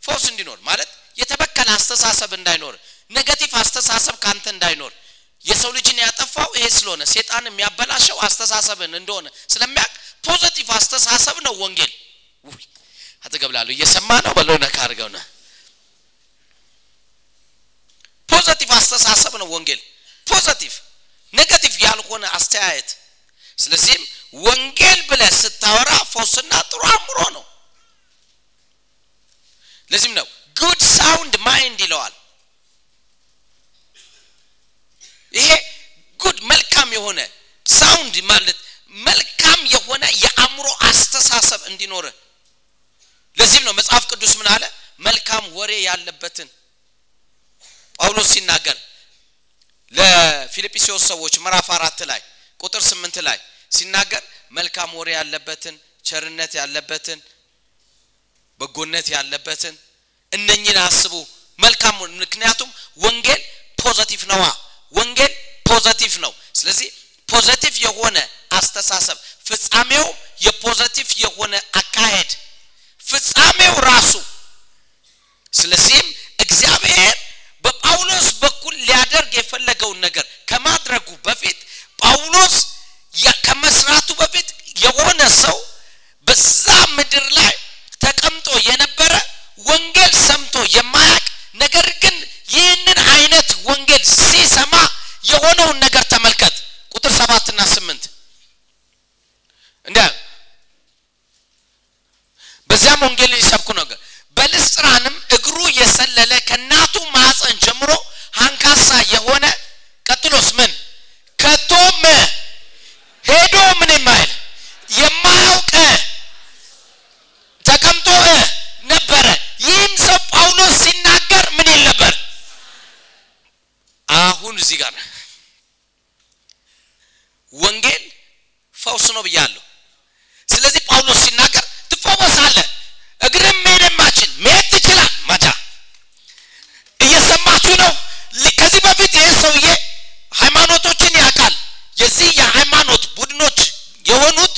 ፈውስ እንዲኖር ማለት የተበከለ አስተሳሰብ እንዳይኖር፣ negative አስተሳሰብ ካንተ እንዳይኖር የሰው ልጅን ያጠፋው ይሄ ስለሆነ ሴጣን የሚያበላሸው አስተሳሰብን እንደሆነ ስለሚያውቅ positive አስተሳሰብ ነው ወንጌል። ውይ! አጠገብላለሁ እየሰማ ነው በለው ነካ አድርገው ነ positive አስተሳሰብ ነው ወንጌል። positive negative ያልሆነ አስተያየት። ስለዚህም ወንጌል ብለህ ስታወራ ፈውስና ጥሩ አእምሮ ነው። ለዚህም ነው good sound mind ይለዋል ይሄ good መልካም የሆነ sound ማለት መልካም የሆነ የአእምሮ አስተሳሰብ እንዲኖር። ለዚህም ነው መጽሐፍ ቅዱስ ምን አለ? መልካም ወሬ ያለበትን ጳውሎስ ሲናገር ለፊልጵስዎስ ሰዎች ምዕራፍ አራት ላይ ቁጥር ስምንት ላይ ሲናገር መልካም ወሬ ያለበትን ቸርነት ያለበትን በጎነት ያለበትን እነኝን አስቡ። መልካም ምክንያቱም ወንጌል positive ነዋ ወንጌል positive ነው። ስለዚህ positive የሆነ አስተሳሰብ ፍጻሜው የ positive የሆነ አካሄድ ፍጻሜው ራሱ። ስለዚህም እግዚአብሔር በጳውሎስ በኩል ሊያደርግ የፈለገውን ነገር ከማድረጉ በፊት ጳውሎስ ከመስራቱ በፊት የሆነ ሰው በዛ ምድር ላይ ተቀምጦ የነበረ ወንጌል ሰምቶ የማያቅ ነገር ግን ይህንን አይነት ወንጌል ሲሰማ የሆነውን ነገር ተመልከት። ቁጥር ሰባትና ስምንት እንደ በዚያም ወንጌል ሊሰብኩ ነገር በልስጥራንም እግሩ የሰለለ ከእናቱ ማዕፀን ጀምሮ አንካሳ የሆነ ቀጥሎስ ምን ఎవను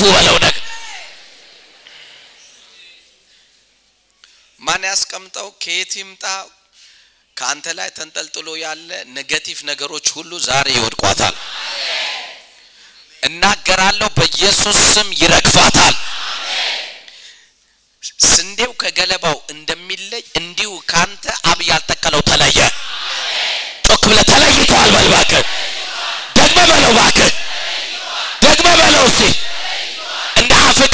ክፉ በለው ነገር ማን ያስቀምጠው? ከየት ይምጣ? ከአንተ ላይ ተንጠልጥሎ ያለ negative ነገሮች ሁሉ ዛሬ ይወድቋታል። እናገራለሁ በኢየሱስ ስም ይረግፋታል። ስንዴው ከገለባው እንደሚለይ እንዲሁ ካንተ አብ ያልተከለው ተለየ። ጮክ ብለ ተለይቷል በል እባክህ። በለው እባክህ። ደግመ በለው እስቲ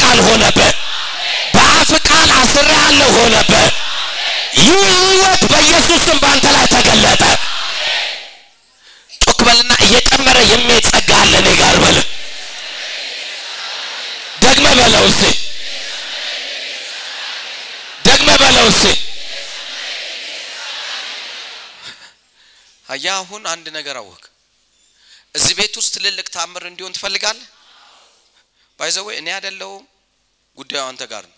ቃል ሆነብህ በአፍ ቃል አስሬ ያለው ሆነብህ። ይህ ህይወት በኢየሱስ ስም በአንተ ላይ ተገለጠ። ጮክ በልና እየጨመረ የሚሄድ ጸጋ አለ እኔ ጋር በል። ደግመ በለው እስቲ ደግመ በለው እስቲ አያ አሁን አንድ ነገር አወቅ። እዚህ ቤት ውስጥ ትልልቅ ታምር እንዲሆን ትፈልጋለህ? ባይዘዌ እኔ አይደለሁም ጉዳዩ አንተ ጋር ነው።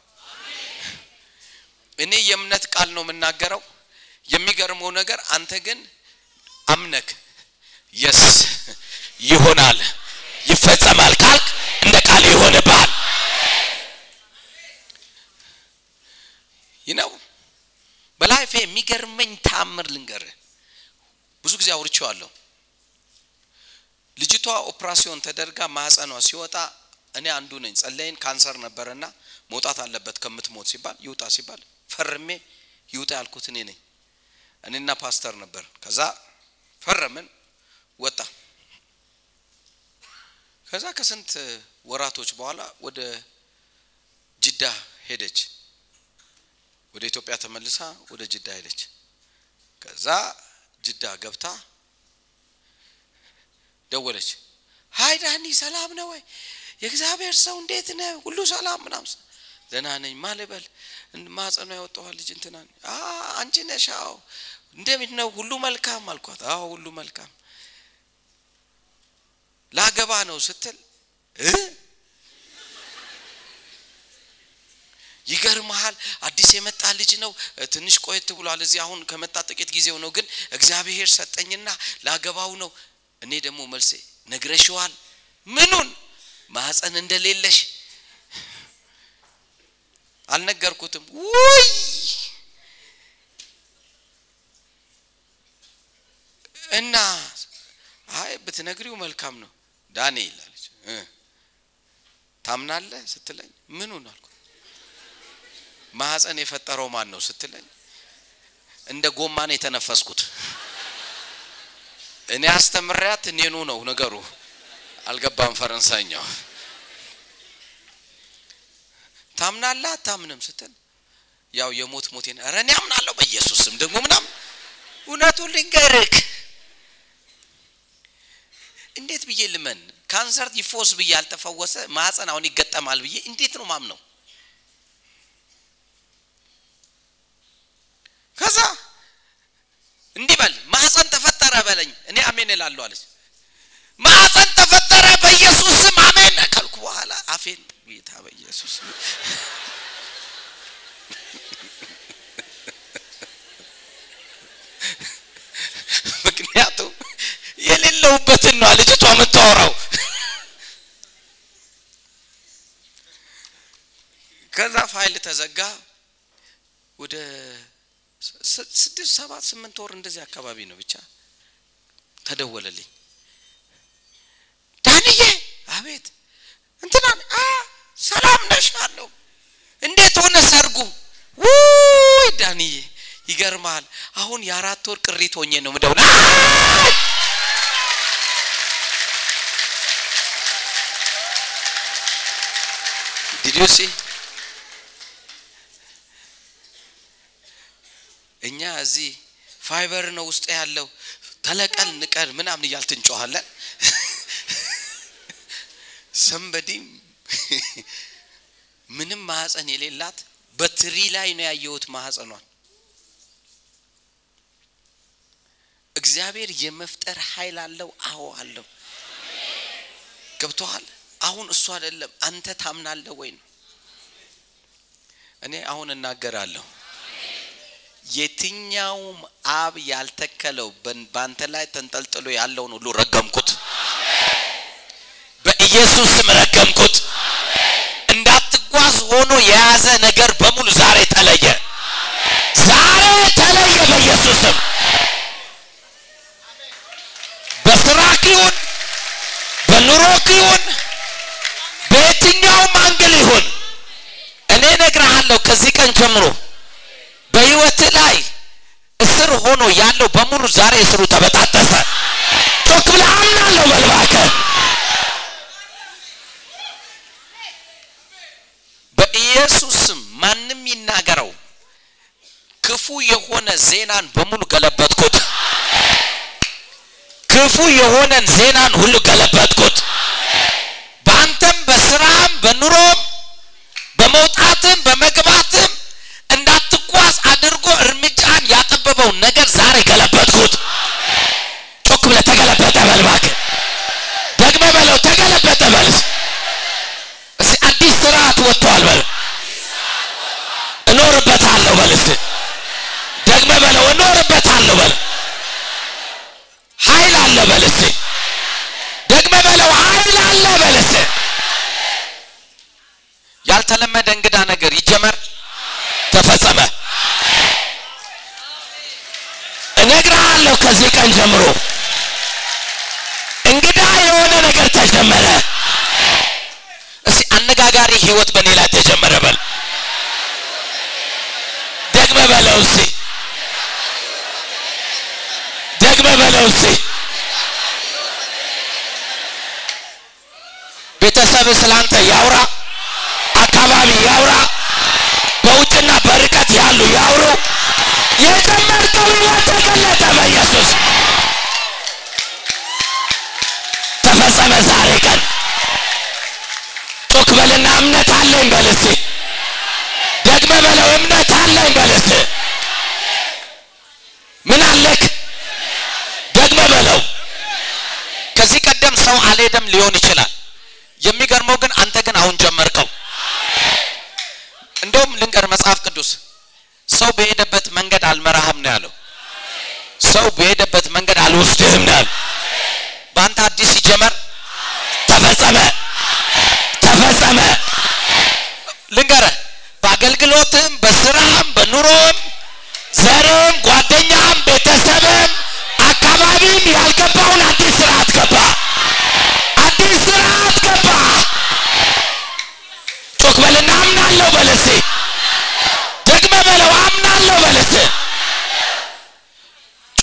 እኔ የእምነት ቃል ነው የምናገረው። የሚገርመው ነገር አንተ ግን አምነክ የስ ይሆናል ይፈጸማል ካልክ እንደ ቃል ይሆንብሃል። ይነው በላይፌ የሚገርመኝ ታምር ልንገርህ። ብዙ ጊዜ አውርቼዋለሁ። ልጅቷ ኦፕራሲዮን ተደርጋ ማህፀኗ ሲወጣ እኔ አንዱ ነኝ። ጸለይን ካንሰር ነበረና መውጣት አለበት ከምትሞት ሲባል ይውጣ ሲባል ፈርሜ ይውጣ ያልኩት እኔ ነኝ። እኔና ፓስተር ነበር። ከዛ ፈረምን፣ ወጣ። ከዛ ከስንት ወራቶች በኋላ ወደ ጅዳ ሄደች። ወደ ኢትዮጵያ ተመልሳ ወደ ጅዳ ሄደች። ከዛ ጅዳ ገብታ ደወለች። ሀይ ዳኒ ሰላም ነው ወይ? የእግዚአብሔር ሰው እንዴት ነህ? ሁሉ ሰላም ምናምን። ደህና ነኝ። ማልበል ማጸኗ ያወጣዋል ልጅ እንትና አንቺ ነሽ? እንደምን ነው? ሁሉ መልካም አልኳት። አዎ ሁሉ መልካም። ላገባ ነው ስትል ይገርመሃል አዲስ የመጣ ልጅ ነው። ትንሽ ቆየት ብሏል። እዚህ አሁን ከመጣ ጥቂት ጊዜው ነው። ግን እግዚአብሔር ሰጠኝና ላገባው ነው። እኔ ደግሞ መልሴ ነግረሽዋል? ምኑን? ማህፀን እንደሌለሽ አልነገርኩትም። ውይ እና አይ ብትነግሪው መልካም ነው ዳንኤል አለች። ታምናለህ ስትለኝ ምኑን አልኩ። ማህፀን የፈጠረው ማን ነው ስትለኝ እንደ ጎማን የተነፈስኩት እኔ አስተምሪያት እኔኑ ነው ነገሩ። አልገባም ፈረንሳይኛው። ታምናለህ አታምንም ስትል ያው የሞት ሞቴን ኧረ እኔ አምናለሁ በኢየሱስ ስም ደግሞ ምናምን እውነቱን ልንገርህ እንዴት ብዬ ልመን ካንሰር ይፎስ ብዬ ያልተፈወሰ ማህፀን አሁን ይገጠማል ብዬ እንዴት ነው ማምነው? ከዛ እንዲህ በል ማህፀን ተፈጠረ በለኝ፣ እኔ አሜን እላለሁ አለች። ማህፀን ተፈጠረ በኢየሱስ ስም አሜን ካልኩ በኋላ አፌን ጌታ በኢየሱስ ምክንያቱም የሌለውበትን ነው ልጅቷ የምታወራው። ከዛ ፋይል ተዘጋ። ወደ ስድስት ሰባት ስምንት ወር እንደዚህ አካባቢ ነው ብቻ ተደወለልኝ። ዳንዬ፣ አቤት። እንትና ሰላም ነሽ አለው። እንዴት ሆነ ሰርጉ? ውይ ዳንዬ፣ ይገርማል። አሁን የአራት ወር ቅሪት ሆኜ ነው ምደውል did you see እኛ እዚህ ፋይበር ነው ውስጥ ያለው ተነቀል ንቀል ምናምን እያል ትንጮኋለን። ሰንበዲ ምንም ማህፀን የሌላት በትሪ ላይ ነው ያየሁት ማህፀኗን። እግዚአብሔር የመፍጠር ኃይል አለው። አዎ አለው። ገብቶሃል? አሁን እሱ አይደለም አንተ ታምናለህ ወይ ነው። እኔ አሁን እናገራለሁ የትኛውም አብ ያልተከለው በአንተ ላይ ተንጠልጥሎ ያለውን ሁሉ ረገምኩት፣ በኢየሱስ ስም ረገምኩት። እንዳትጓዝ ሆኖ የያዘ ነገር በሙሉ ዛሬ ተለየ፣ ዛሬ ተለየ በኢየሱስ ስም። በስራክ ይሁን በኑሮክ ይሁን በየትኛውም angle ይሁን እኔ እነግርሃለሁ ከዚህ ቀን ጀምሮ በህይወት ላይ እስር ሆኖ ያለው በሙሉ ዛሬ እስሩ ተበጣጠሰ። ጮክ ብለህ አምናለሁ በል እባክህ። በኢየሱስ ስም ማንም ይናገረው፣ ክፉ የሆነ ዜናን በሙሉ ገለበጥኩት። ክፉ የሆነን ዜናን ሁሉ ገለበጥኩት። በአንተም በስራም በኑሮም በመውጣትም በመግባትም ቤተሰብ ስላንተ ያውራ አካባቢ ያውራ በውጭና በርቀት ያሉ ያውሩ። የጀመርከው ህይወት በኢየሱስ ተፈጸመ ዛሬ ቀን። ጮክ በልና እምነት አለኝ በልስ ደግመ በለው እምነት አለኝ በልስ ምን አለክ? ደግመ በለው። ከዚህ ቀደም ሰው አልሄደም ሊሆን ይችላል የሚገርመው ግን አንተ ግን አሁን ጀመርከው። እንደውም ልንገር መጽሐፍ ቅዱስ ሰው በሄደበት መንገድ አልመራህም ነው ያለው። ሰው በሄደበት መንገድ አልወስድህም ነው ያለው። በአንተ አዲስ ሲጀመር ተፈጸመ ተፈጸመ። ልንገረ በአገልግሎትም በስራም በኑሮም ዘርም ጓደኛም ቤተሰብም አካባቢም ያልገባውን አዲስ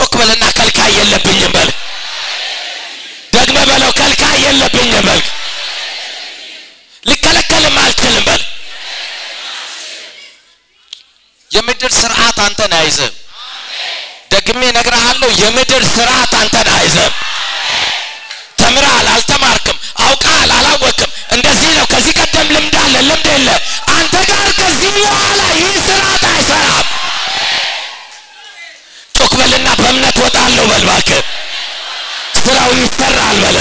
ጮክ በልና ከልካይ የለብኝም በል። ደግመ በለው ከልካይ የለብኝም በል። ሊከለከልም አልችልም በል። የምድር ስርዓት አንተን አይዝም ደግሜ እነግርሃለሁ የምድር ስርዓት አንተን አይዝም ተምረሃል? አልተማርክም? አውቃል አላወቅም? እንደዚህ ነው። ከዚህ ቀደም ልምድ አለ? ልምድ የለ። አንተ ጋር ከዚህ በኋላ ይህ ስርዓት አይሰራም በልና በእምነት ወጣለሁ በል እባክህ። ስራው ይሰራል በለ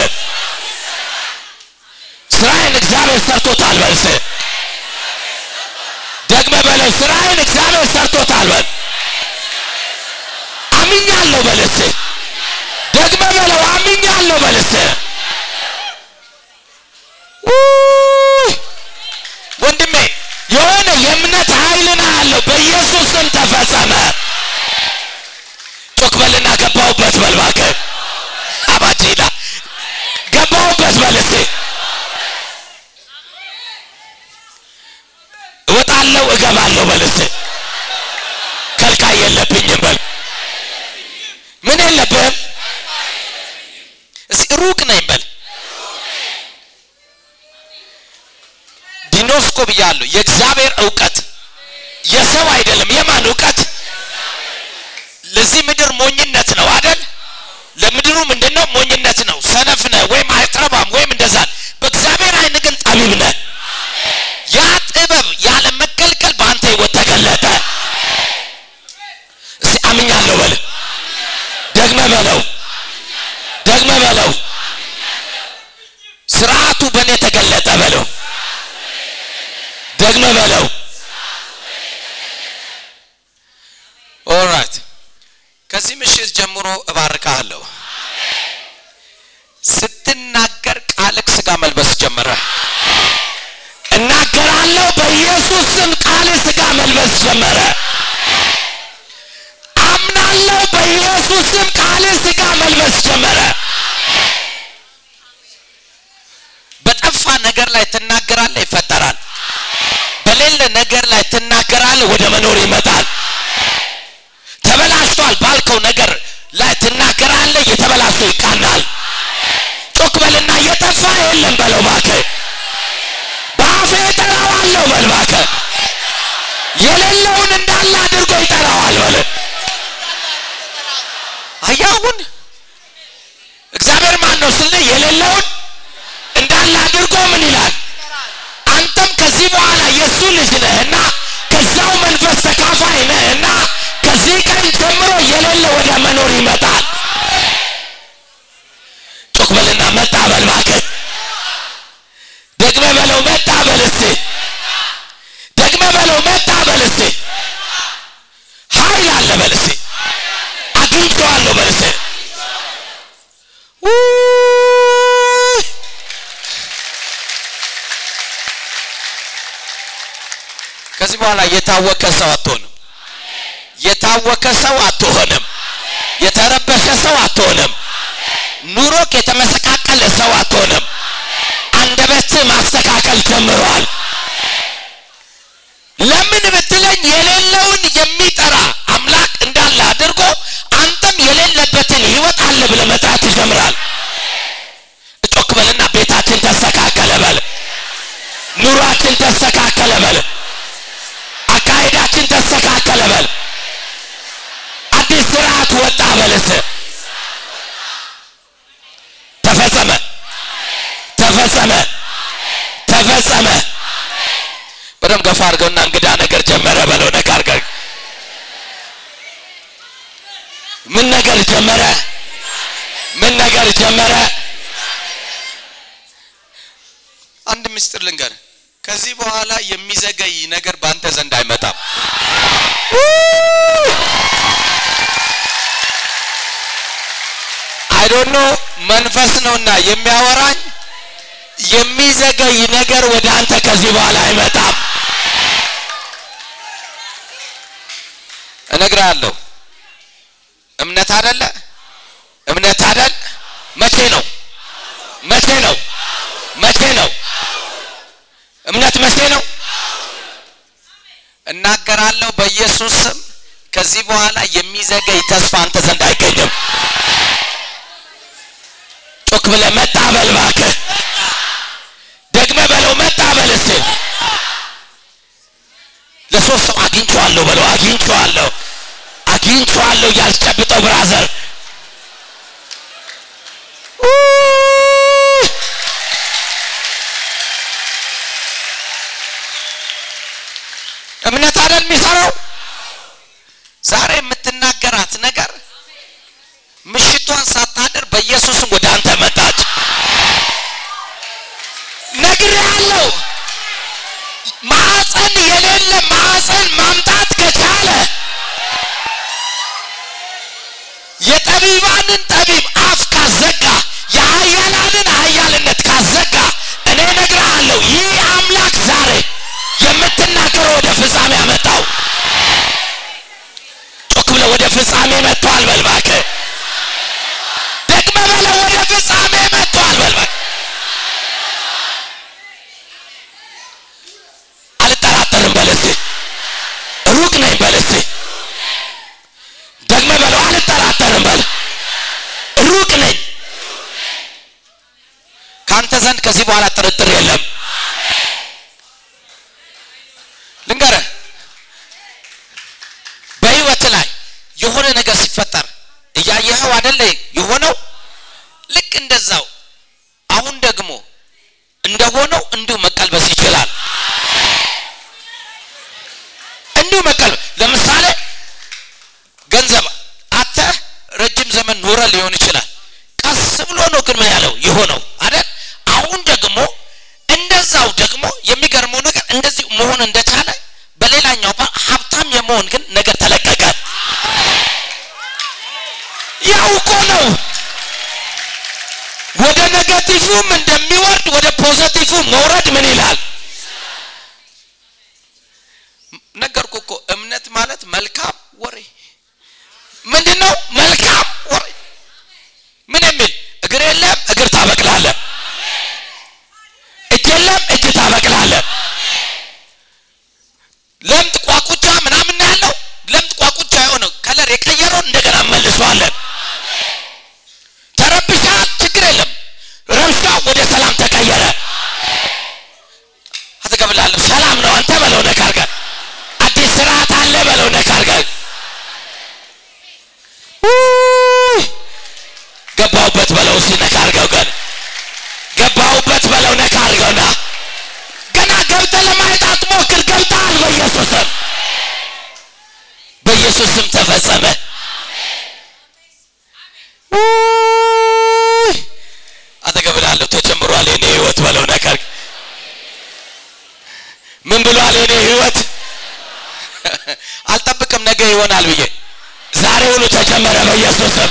ስራዬን እግዚአብሔር ሰርቶታል በልስ ደግመ በለው ስራዬን እግዚአብሔር ሰርቶታል በል። አምኛለሁ በልስ ደግመ በለው አምኛለሁ በልስ ወንድሜ የሆነ የእምነት ኃይልን አለው በኢየሱስ ስም ተፈጸመ በልና ገባሁበት በል እባክህ። አባጂዳ ገባሁበት በል እስቲ እወጣለሁ እገባለሁ በል እስቲ ከልካይ የለብኝም በል። ምን የለብህም? እስቲ ሩቅ ነኝ በል። ዲኖስኮ ብያለሁ የእግዚአብሔር እውቀት። የሰው አይደለም የማን እውቀት? ለዚህ ምድር ሞኝነት ነው አደል ለምድሩ ምንድነው? ሞኝነት ነው ሰነፍ ነህ ወይም አይቀረባም ወይም እንደዛ በእግዚአብሔር አይን ግን ጠቢብ ነህ። ያ ጥበብ ያለ መከልከል በአንተ ህይወት ተገለጠ። እስቲ አምኛለሁ በል። ደግመ በለው። ደግመ በለው። ስርዓቱ በእኔ ተገለጠ በለው። ደግመ በለው። alright ከዚህ ምሽት ጀምሮ እባርካለሁ ስትናገር ቃልክ ስጋ መልበስ ጀመረ። እናገራለሁ በኢየሱስ ስም ቃል ስጋ መልበስ ጀመረ። አምናለሁ በኢየሱስ ስም ቃል ስጋ መልበስ ጀመረ። በጠፋ ነገር ላይ ትናገራለህ ይፈጠራል። በሌለ ነገር ላይ ትናገራለህ ወደ መኖር ይመጣል። ተበላሽቷል ባልከው ነገር ላይ የሌለውን እንዳለ አድርጎ ይጠራዋል በል አያሁን እግዚአብሔር ማን ነው ስለ የሌለውን እንዳለ አድርጎ ምን ይላል? አንተም ከዚህ በኋላ የእሱ ልጅ ነህና ከዛው መንፈስ ተካፋይ ነህና ከዚህ ቀን ጀምሮ የሌለ ወደ መኖር ይመጣል። ጮክ በልና መጣ በል ደግመ በለው መጣ በል እስቲ እስቲ ኃይል አለ በል እስቲ አግኝቼዋለሁ በል ከዚህ በኋላ የታወቀ ሰው አትሆንም። የታወቀ ሰው አትሆንም። የተረበሸ ሰው አትሆንም። ኑሮክ የተመሰቃቀለ ሰው አትሆንም። አንደበት ማስተካከል ጀምረዋል ለምን ብትለኝ የሌለውን የሚጠራ አምላክ እንዳለ አድርጎ አንተም የሌለበትን ህይወት አለ ብለህ መጥራት ትጀምራል። እጮክ በልና ቤታችን ተስተካከለ በል፣ ኑሯችን ተስተካከለ በል፣ አካሄዳችን ተስተካከለ በል፣ አዲስ ስርዓት ወጣ በልስ። ተፈጸመ፣ ተፈጸመ፣ ተፈጸመ። በደም ገፋ አድርገውና እንግዳ ነገር ጀመረ በለው። ነካ አድርገህ ምን ነገር ጀመረ? ምን ነገር ጀመረ? አንድ ምስጢር ልንገር። ከዚህ በኋላ የሚዘገይ ነገር በአንተ ዘንድ አይመጣም። አይዶኖ መንፈስ ነውና የሚያወራኝ የሚዘገይ ነገር ወደ አንተ ከዚህ በኋላ አይመጣም። እነግርሃለሁ። እምነት አደለ እምነት አደል። መቼ ነው መቼ ነው መቼ ነው እምነት መቼ ነው? እናገራለሁ በኢየሱስ ስም ከዚህ በኋላ የሚዘገይ ተስፋ አንተ ዘንድ አይገኝም። ጮክ ብለህ መጣ በል እባክህ፣ ደግመህ በለው መጣ በል እስኪ። ለሶስት ሰው አግኝቼዋለሁ በለው፣ አግኝቼዋለሁ አግኝቼዋለሁ እያልጨብጠው ብራዘር ከዚህ በኋላ ጥርጥር ምን ብሏል የኔ ህይወት? አልጠብቅም ነገ ይሆናል ብዬ። ዛሬ ሁሉ ተጨመረ በኢየሱስ ስም።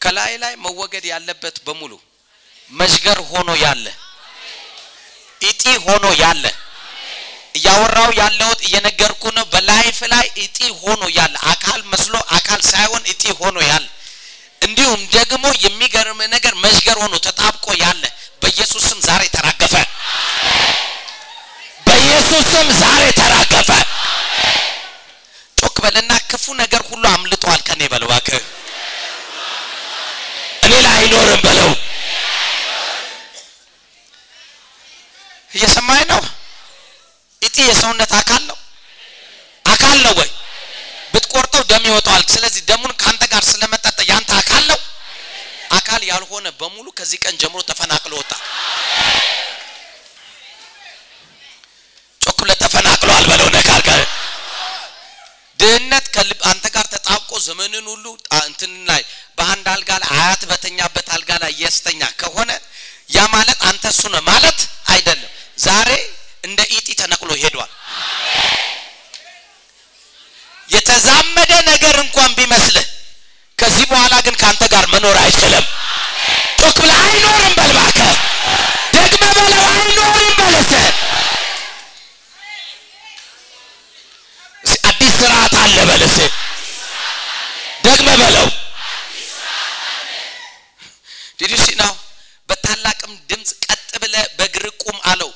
ከላይ ላይ መወገድ ያለበት በሙሉ መሽገር ሆኖ ያለ እጢ ሆኖ ያለ እያወራው ያለሁት እየነገርኩ ነው። በላይፍ ላይ እጢ ሆኖ ያለ አካል መስሎ አካል ሳይሆን እጢ ሆኖ ያለ እንዲሁም ደግሞ የሚገርም ነገር መዥገር ሆኖ ተጣብቆ ያለ በኢየሱስ ስም ዛሬ ተራገፈ። በኢየሱስ ስም ዛሬ ተራገፈ። ጮክ በልና ክፉ ነገር ሁሉ አምልጧል ከኔ በለው እኔ ላይ አይኖርም በለው። እየሰማኝ ነው። እጢ የሰውነት አካል ነው። አካል ነው ወይ? ብትቆርጠው ደም ይወጣዋል። ስለዚህ ደሙን ከአንተ ጋር ስለመጠጠ ያልሆነ በሙሉ ከዚህ ቀን ጀምሮ ተፈናቅሎ ወጣ። ጮክ ብለህ ተፈናቅሏል በለው። ነካር ጋር አንተ ጋር ተጣብቆ ዘመንን ሁሉ እንትን ላይ በአንድ አልጋ ላይ አያት በተኛበት አልጋ ላይ የስተኛ ከሆነ ያ ማለት አንተ እሱ ነው ማለት አይደለም። ዛሬ እንደ ኢጢ ተነቅሎ ሄዷል። የተዛመደ ነገር እንኳን ቢመስልህ ከዚህ በኋላ ግን ከአንተ ጋር መኖር አይችልም። ጮክ ብለህ አይኖርም በል እባክህ። ደግመህ በለው አይኖርም በለስ አዲስ ስርዓት አለ በለስ ደግመህ በለው ዲዲሲ ነው። በታላቅም ድምፅ ቀጥ ብለህ በእግር ቁም አለው።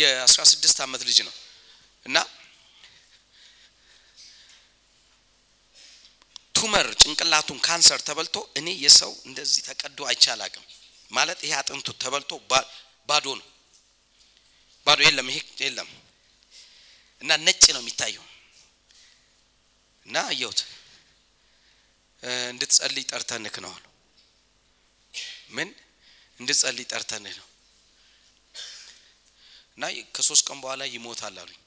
የ16 ዓመት ልጅ ነው። እና ቱመር ጭንቅላቱን ካንሰር ተበልቶ እኔ የሰው እንደዚህ ተቀዶ አይቻላቅም ማለት ይሄ አጥንቱ ተበልቶ ባዶ ነው። ባዶ የለም ይሄ የለም። እና ነጭ ነው የሚታየው። እና አየሁት። እንድትጸልይ ጠርተንክ ነው አሉ። ምን? እንድትጸልይ ጠርተንህ ነው። እና ከሶስት ቀን በኋላ ይሞታል አሉኝ።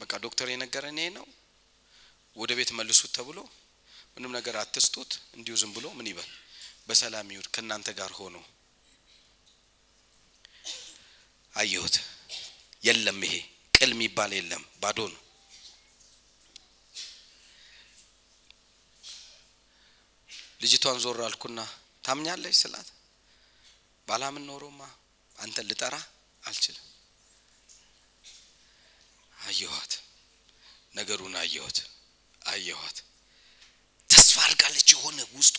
በቃ ዶክተር የነገረን ይሄ ነው። ወደ ቤት መልሱት ተብሎ ምንም ነገር አትስጡት፣ እንዲሁ ዝም ብሎ ምን ይበል በሰላም ይሁን ከእናንተ ጋር ሆኖ አየሁት። የለም ይሄ ቅል የሚባል የለም፣ ባዶ ነው። ልጅቷን ዞር አልኩና ታምኛለች ስላት ባላምን ኖሮማ አንተን ልጠራ አልችልም። አየኋት፣ ነገሩን አየሁት፣ አየኋት። ተስፋ አድርጋለች። የሆነ ውስጧ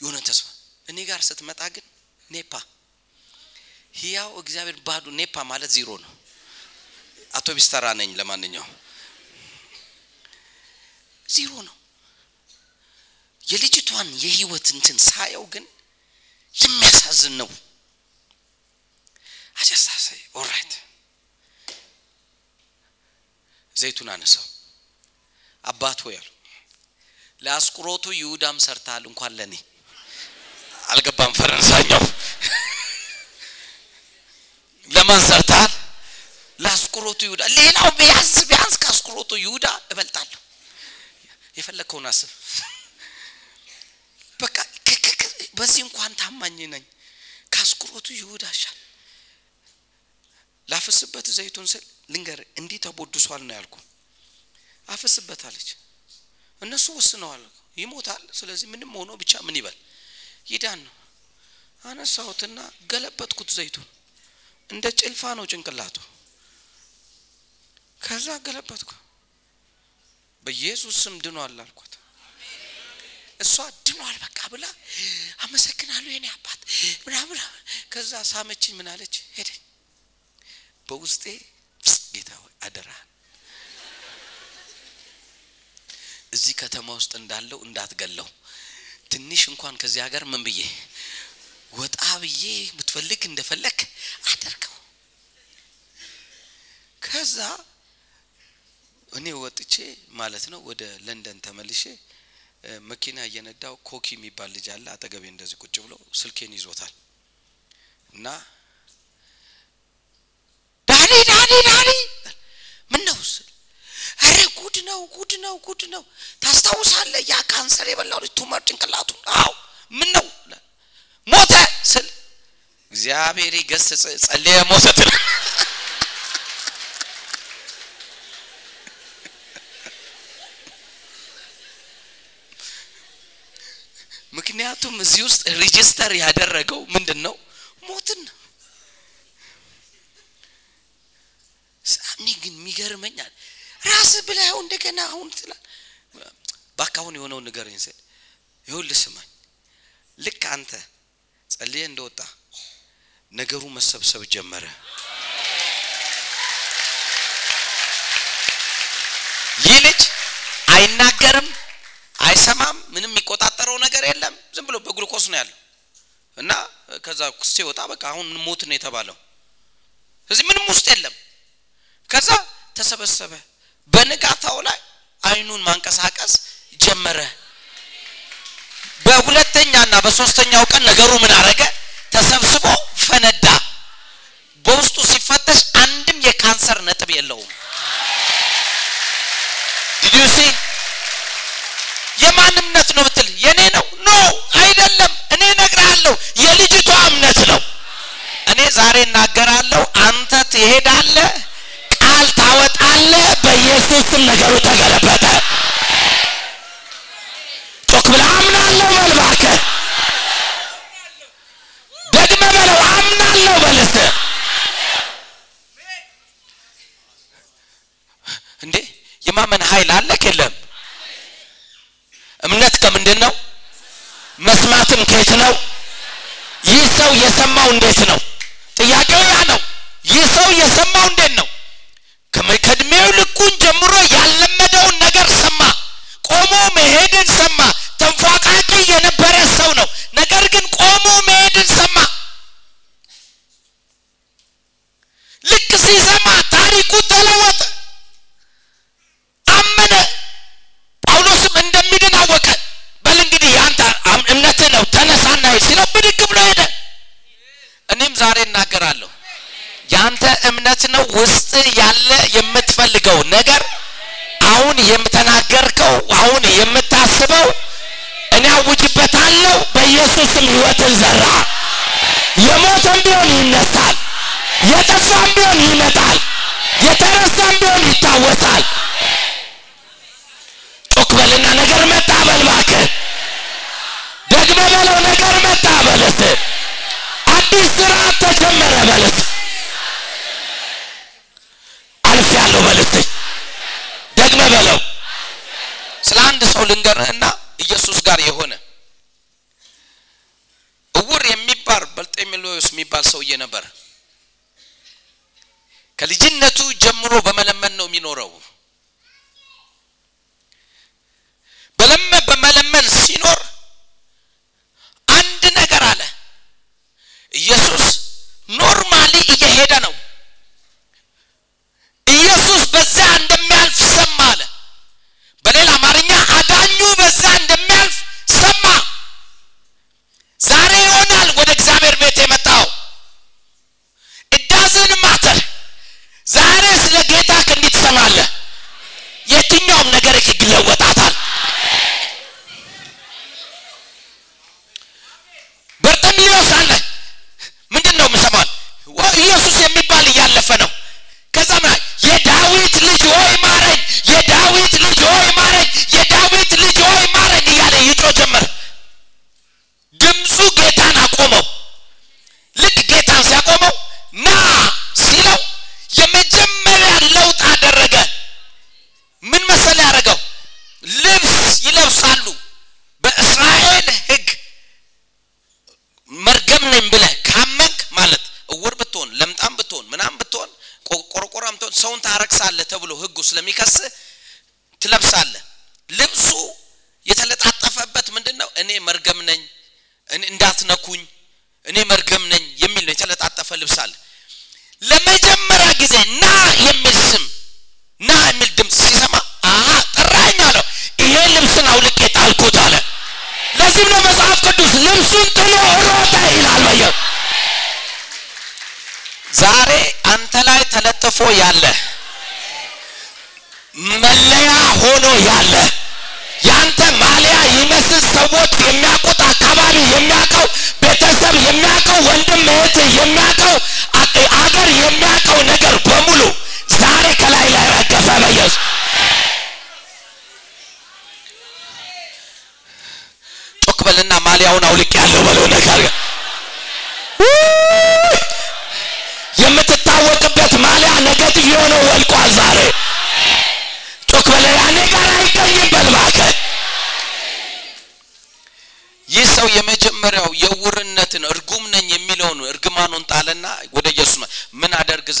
የሆነ ተስፋ እኔ ጋር ስትመጣ ግን ኔፓ ህያው እግዚአብሔር ባዶ ኔፓ ማለት ዜሮ ነው። አውቶቢስ ተራ ነኝ። ለማንኛውም ዜሮ ነው። የልጅቷን የህይወት እንትን ሳየው ግን የሚያሳዝን ነው። አጀስታሴ ኦራይት ዘይቱን አነሳው። አባት ሆይ አሉ ይሁዳም ሰርተሃል፣ እንኳን ለኔ አልገባም። ፈረንሳኛው ለማን ሰርተሃል? ለአስቆሮቱ ይሁዳ። ሌላው ቢያንስ ቢያንስ ከአስቆሮቱ ይሁዳ እበልጣለሁ። የፈለግከውን አስብ። በቃ በዚህ እንኳን ታማኝ ነኝ። ከአስቆሮቱ ይሁዳ ሻል ላፍስበት ዘይቱን ስል ልንገር እንዲህ ተቦድሷል ነው ያልኩ። አፍስበት አለች። እነሱ ወስነዋል፣ ይሞታል። ስለዚህ ምንም ሆኖ ብቻ ምን ይበል ይዳን ነው። አነሳሁትና ገለበጥኩት። ዘይቱን እንደ ጭልፋ ነው ጭንቅላቱ። ከዛ ገለበጥኩ። በኢየሱስ ስም ድኗል አልኳት። እሷ ድኗል በቃ ብላ አመሰግናለሁ የኔ አባት ምናምን። ከዛ ሳመችኝ። ምን አለች? ሄደኝ በውስጤ ጌታ ሆይ አደራህን። እዚህ ከተማ ውስጥ እንዳለው እንዳትገለው። ትንሽ እንኳን ከዚህ ሀገር ምን ብዬ ወጣ ብዬ የምትፈልግ እንደፈለግ አደርገው። ከዛ እኔ ወጥቼ ማለት ነው ወደ ለንደን ተመልሼ መኪና እየነዳው ኮኪ የሚባል ልጅ አለ አጠገቤ እንደዚህ ቁጭ ብሎ ስልኬን ይዞታል። እና ዳኒ ዳኒ ዳኒ ምን ነው አረ ጉድ ነው ጉድ ነው ጉድ ነው። ታስታውሳለህ ያ ካንሰር የበላው ልጅ tumor ጭንቅላቱን አው ምን ነው ሞተ ስል እግዚአብሔር ይገስጽ ጸልየ ሞሰት ምክንያቱም እዚህ ውስጥ register ያደረገው ምንድን ነው። ሞትን የሚገርመኛል ራስ ብለው እንደገና አሁን ትላል ባካ አሁን ንገረኝ ስል ይኸውልህ ስማኝ ልክ አንተ ጸልየ እንደወጣ ነገሩ መሰብሰብ ጀመረ። ይህ ልጅ አይናገርም አይሰማም ምንም የሚቆጣጠረው ነገር የለም። ዝም ብሎ በግሉኮስ ነው ያለው። እና ከዛ ሲወጣ በቃ አሁን ሞት ነው የተባለው። ስለዚህ ምንም ውስጥ የለም። ከዛ ተሰበሰበ። በንጋታው ላይ አይኑን ማንቀሳቀስ ጀመረ። በሁለተኛና በሶስተኛው ቀን ነገሩ ምን አረገ ተሰብስቦ ፈነዳ። በውስጡ ሲፈተሽ አንድም የካንሰር ነጥብ የለውም። did you see የማን እምነት ነው ብትል የኔ ነው? no አይደለም። እኔ ነግራለሁ የልጅቷ እምነት ነው። እኔ ዛሬ እናገራለሁ አንተ ትሄዳለህ ቃል ታወጣለህ በኢየሱስ ስም ነገሩ ተገለበጠ። ጮክ ብለህ አምናለሁ በል እባክህ። ደግመህ በለው አምናለሁ በልስ እንዴ የማመን ኃይል አለክ የለም? እምነት ከምንድን ነው? መስማትም ከየት ነው? ይህ ሰው የሰማው እንዴት ነው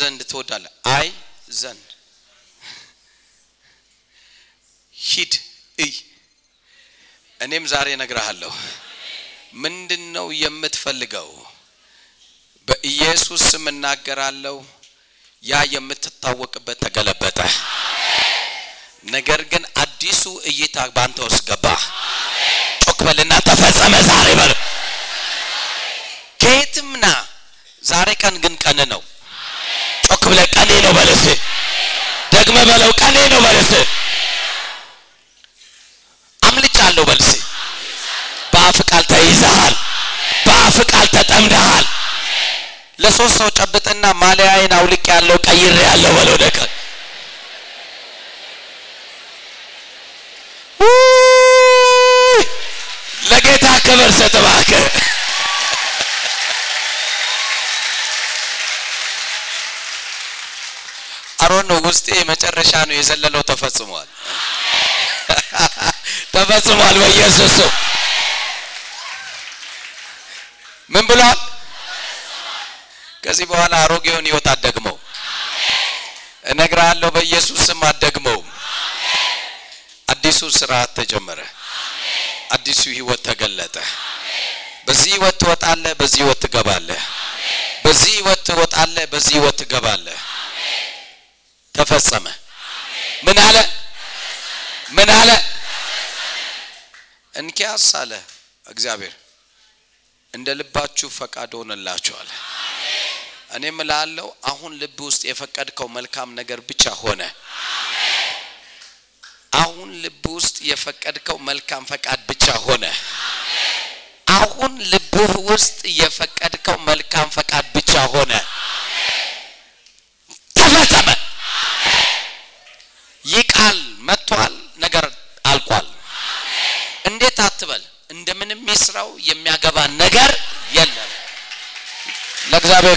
ዘንድ ትወዳለህ? አይ ዘንድ ሂድ እይ። እኔም ዛሬ እነግርሃለሁ። ምንድን ነው የምትፈልገው? በኢየሱስ ስም እናገራለሁ። ያ የምትታወቅበት ተገለበጠ። ነገር ግን አዲሱ እይታ ባንተ ውስጥ ገባ። ጮክ ተፈጸመ ዛሬ በል። ከየትም ና ዛሬ ቀን ግን ቀን ነው። ጮክ ብለህ ቀኔ ነው በለስ። ደግመ በለው ቀኔ ነው በለስ። አምልጫለሁ በልስ። በአፍ ቃል ተይዘሃል። በአፍ ቃል ተጠምደሃል። ለሶስት ሰው ጨብጥና ማሊያዬን አውልቅ ያለው ቀይሬ ያለው በለው ደቀ ለጌታ ክብር ስጥ አሮን ውስጤ መጨረሻ ነው የዘለለው ተፈጽሟል፣ ተፈጽሟል በኢየሱስ ምን ብሏል? ከዚህ በኋላ አሮጌውን ህይወት አትደግመው። እነግርሃለሁ በኢየሱስ ስም አትደግመው። አዲሱ ስርዓት ተጀመረ። አዲሱ ህይወት ተገለጠ። በዚህ ህይወት ትወጣለህ፣ በዚህ ህይወት ትገባለህ። በዚህ ህይወት ትወጣለህ፣ በዚህ ህይወት ትገባለህ። ተፈጸመ። ምን አለ? ምን አለ? እንኪያስ አለ እግዚአብሔር እንደ ልባችሁ ፈቃድ ሆነላችኋል። እኔም እላለሁ አሁን ልብ ውስጥ የፈቀድከው መልካም ነገር ብቻ ሆነ። አሁን ልብ ውስጥ የፈቀድከው መልካም ፈቃድ ብቻ ሆነ። አሁን ልብህ ውስጥ የፈቀድከው መልካም ፈቃድ ብቻ ሆነ። যাবে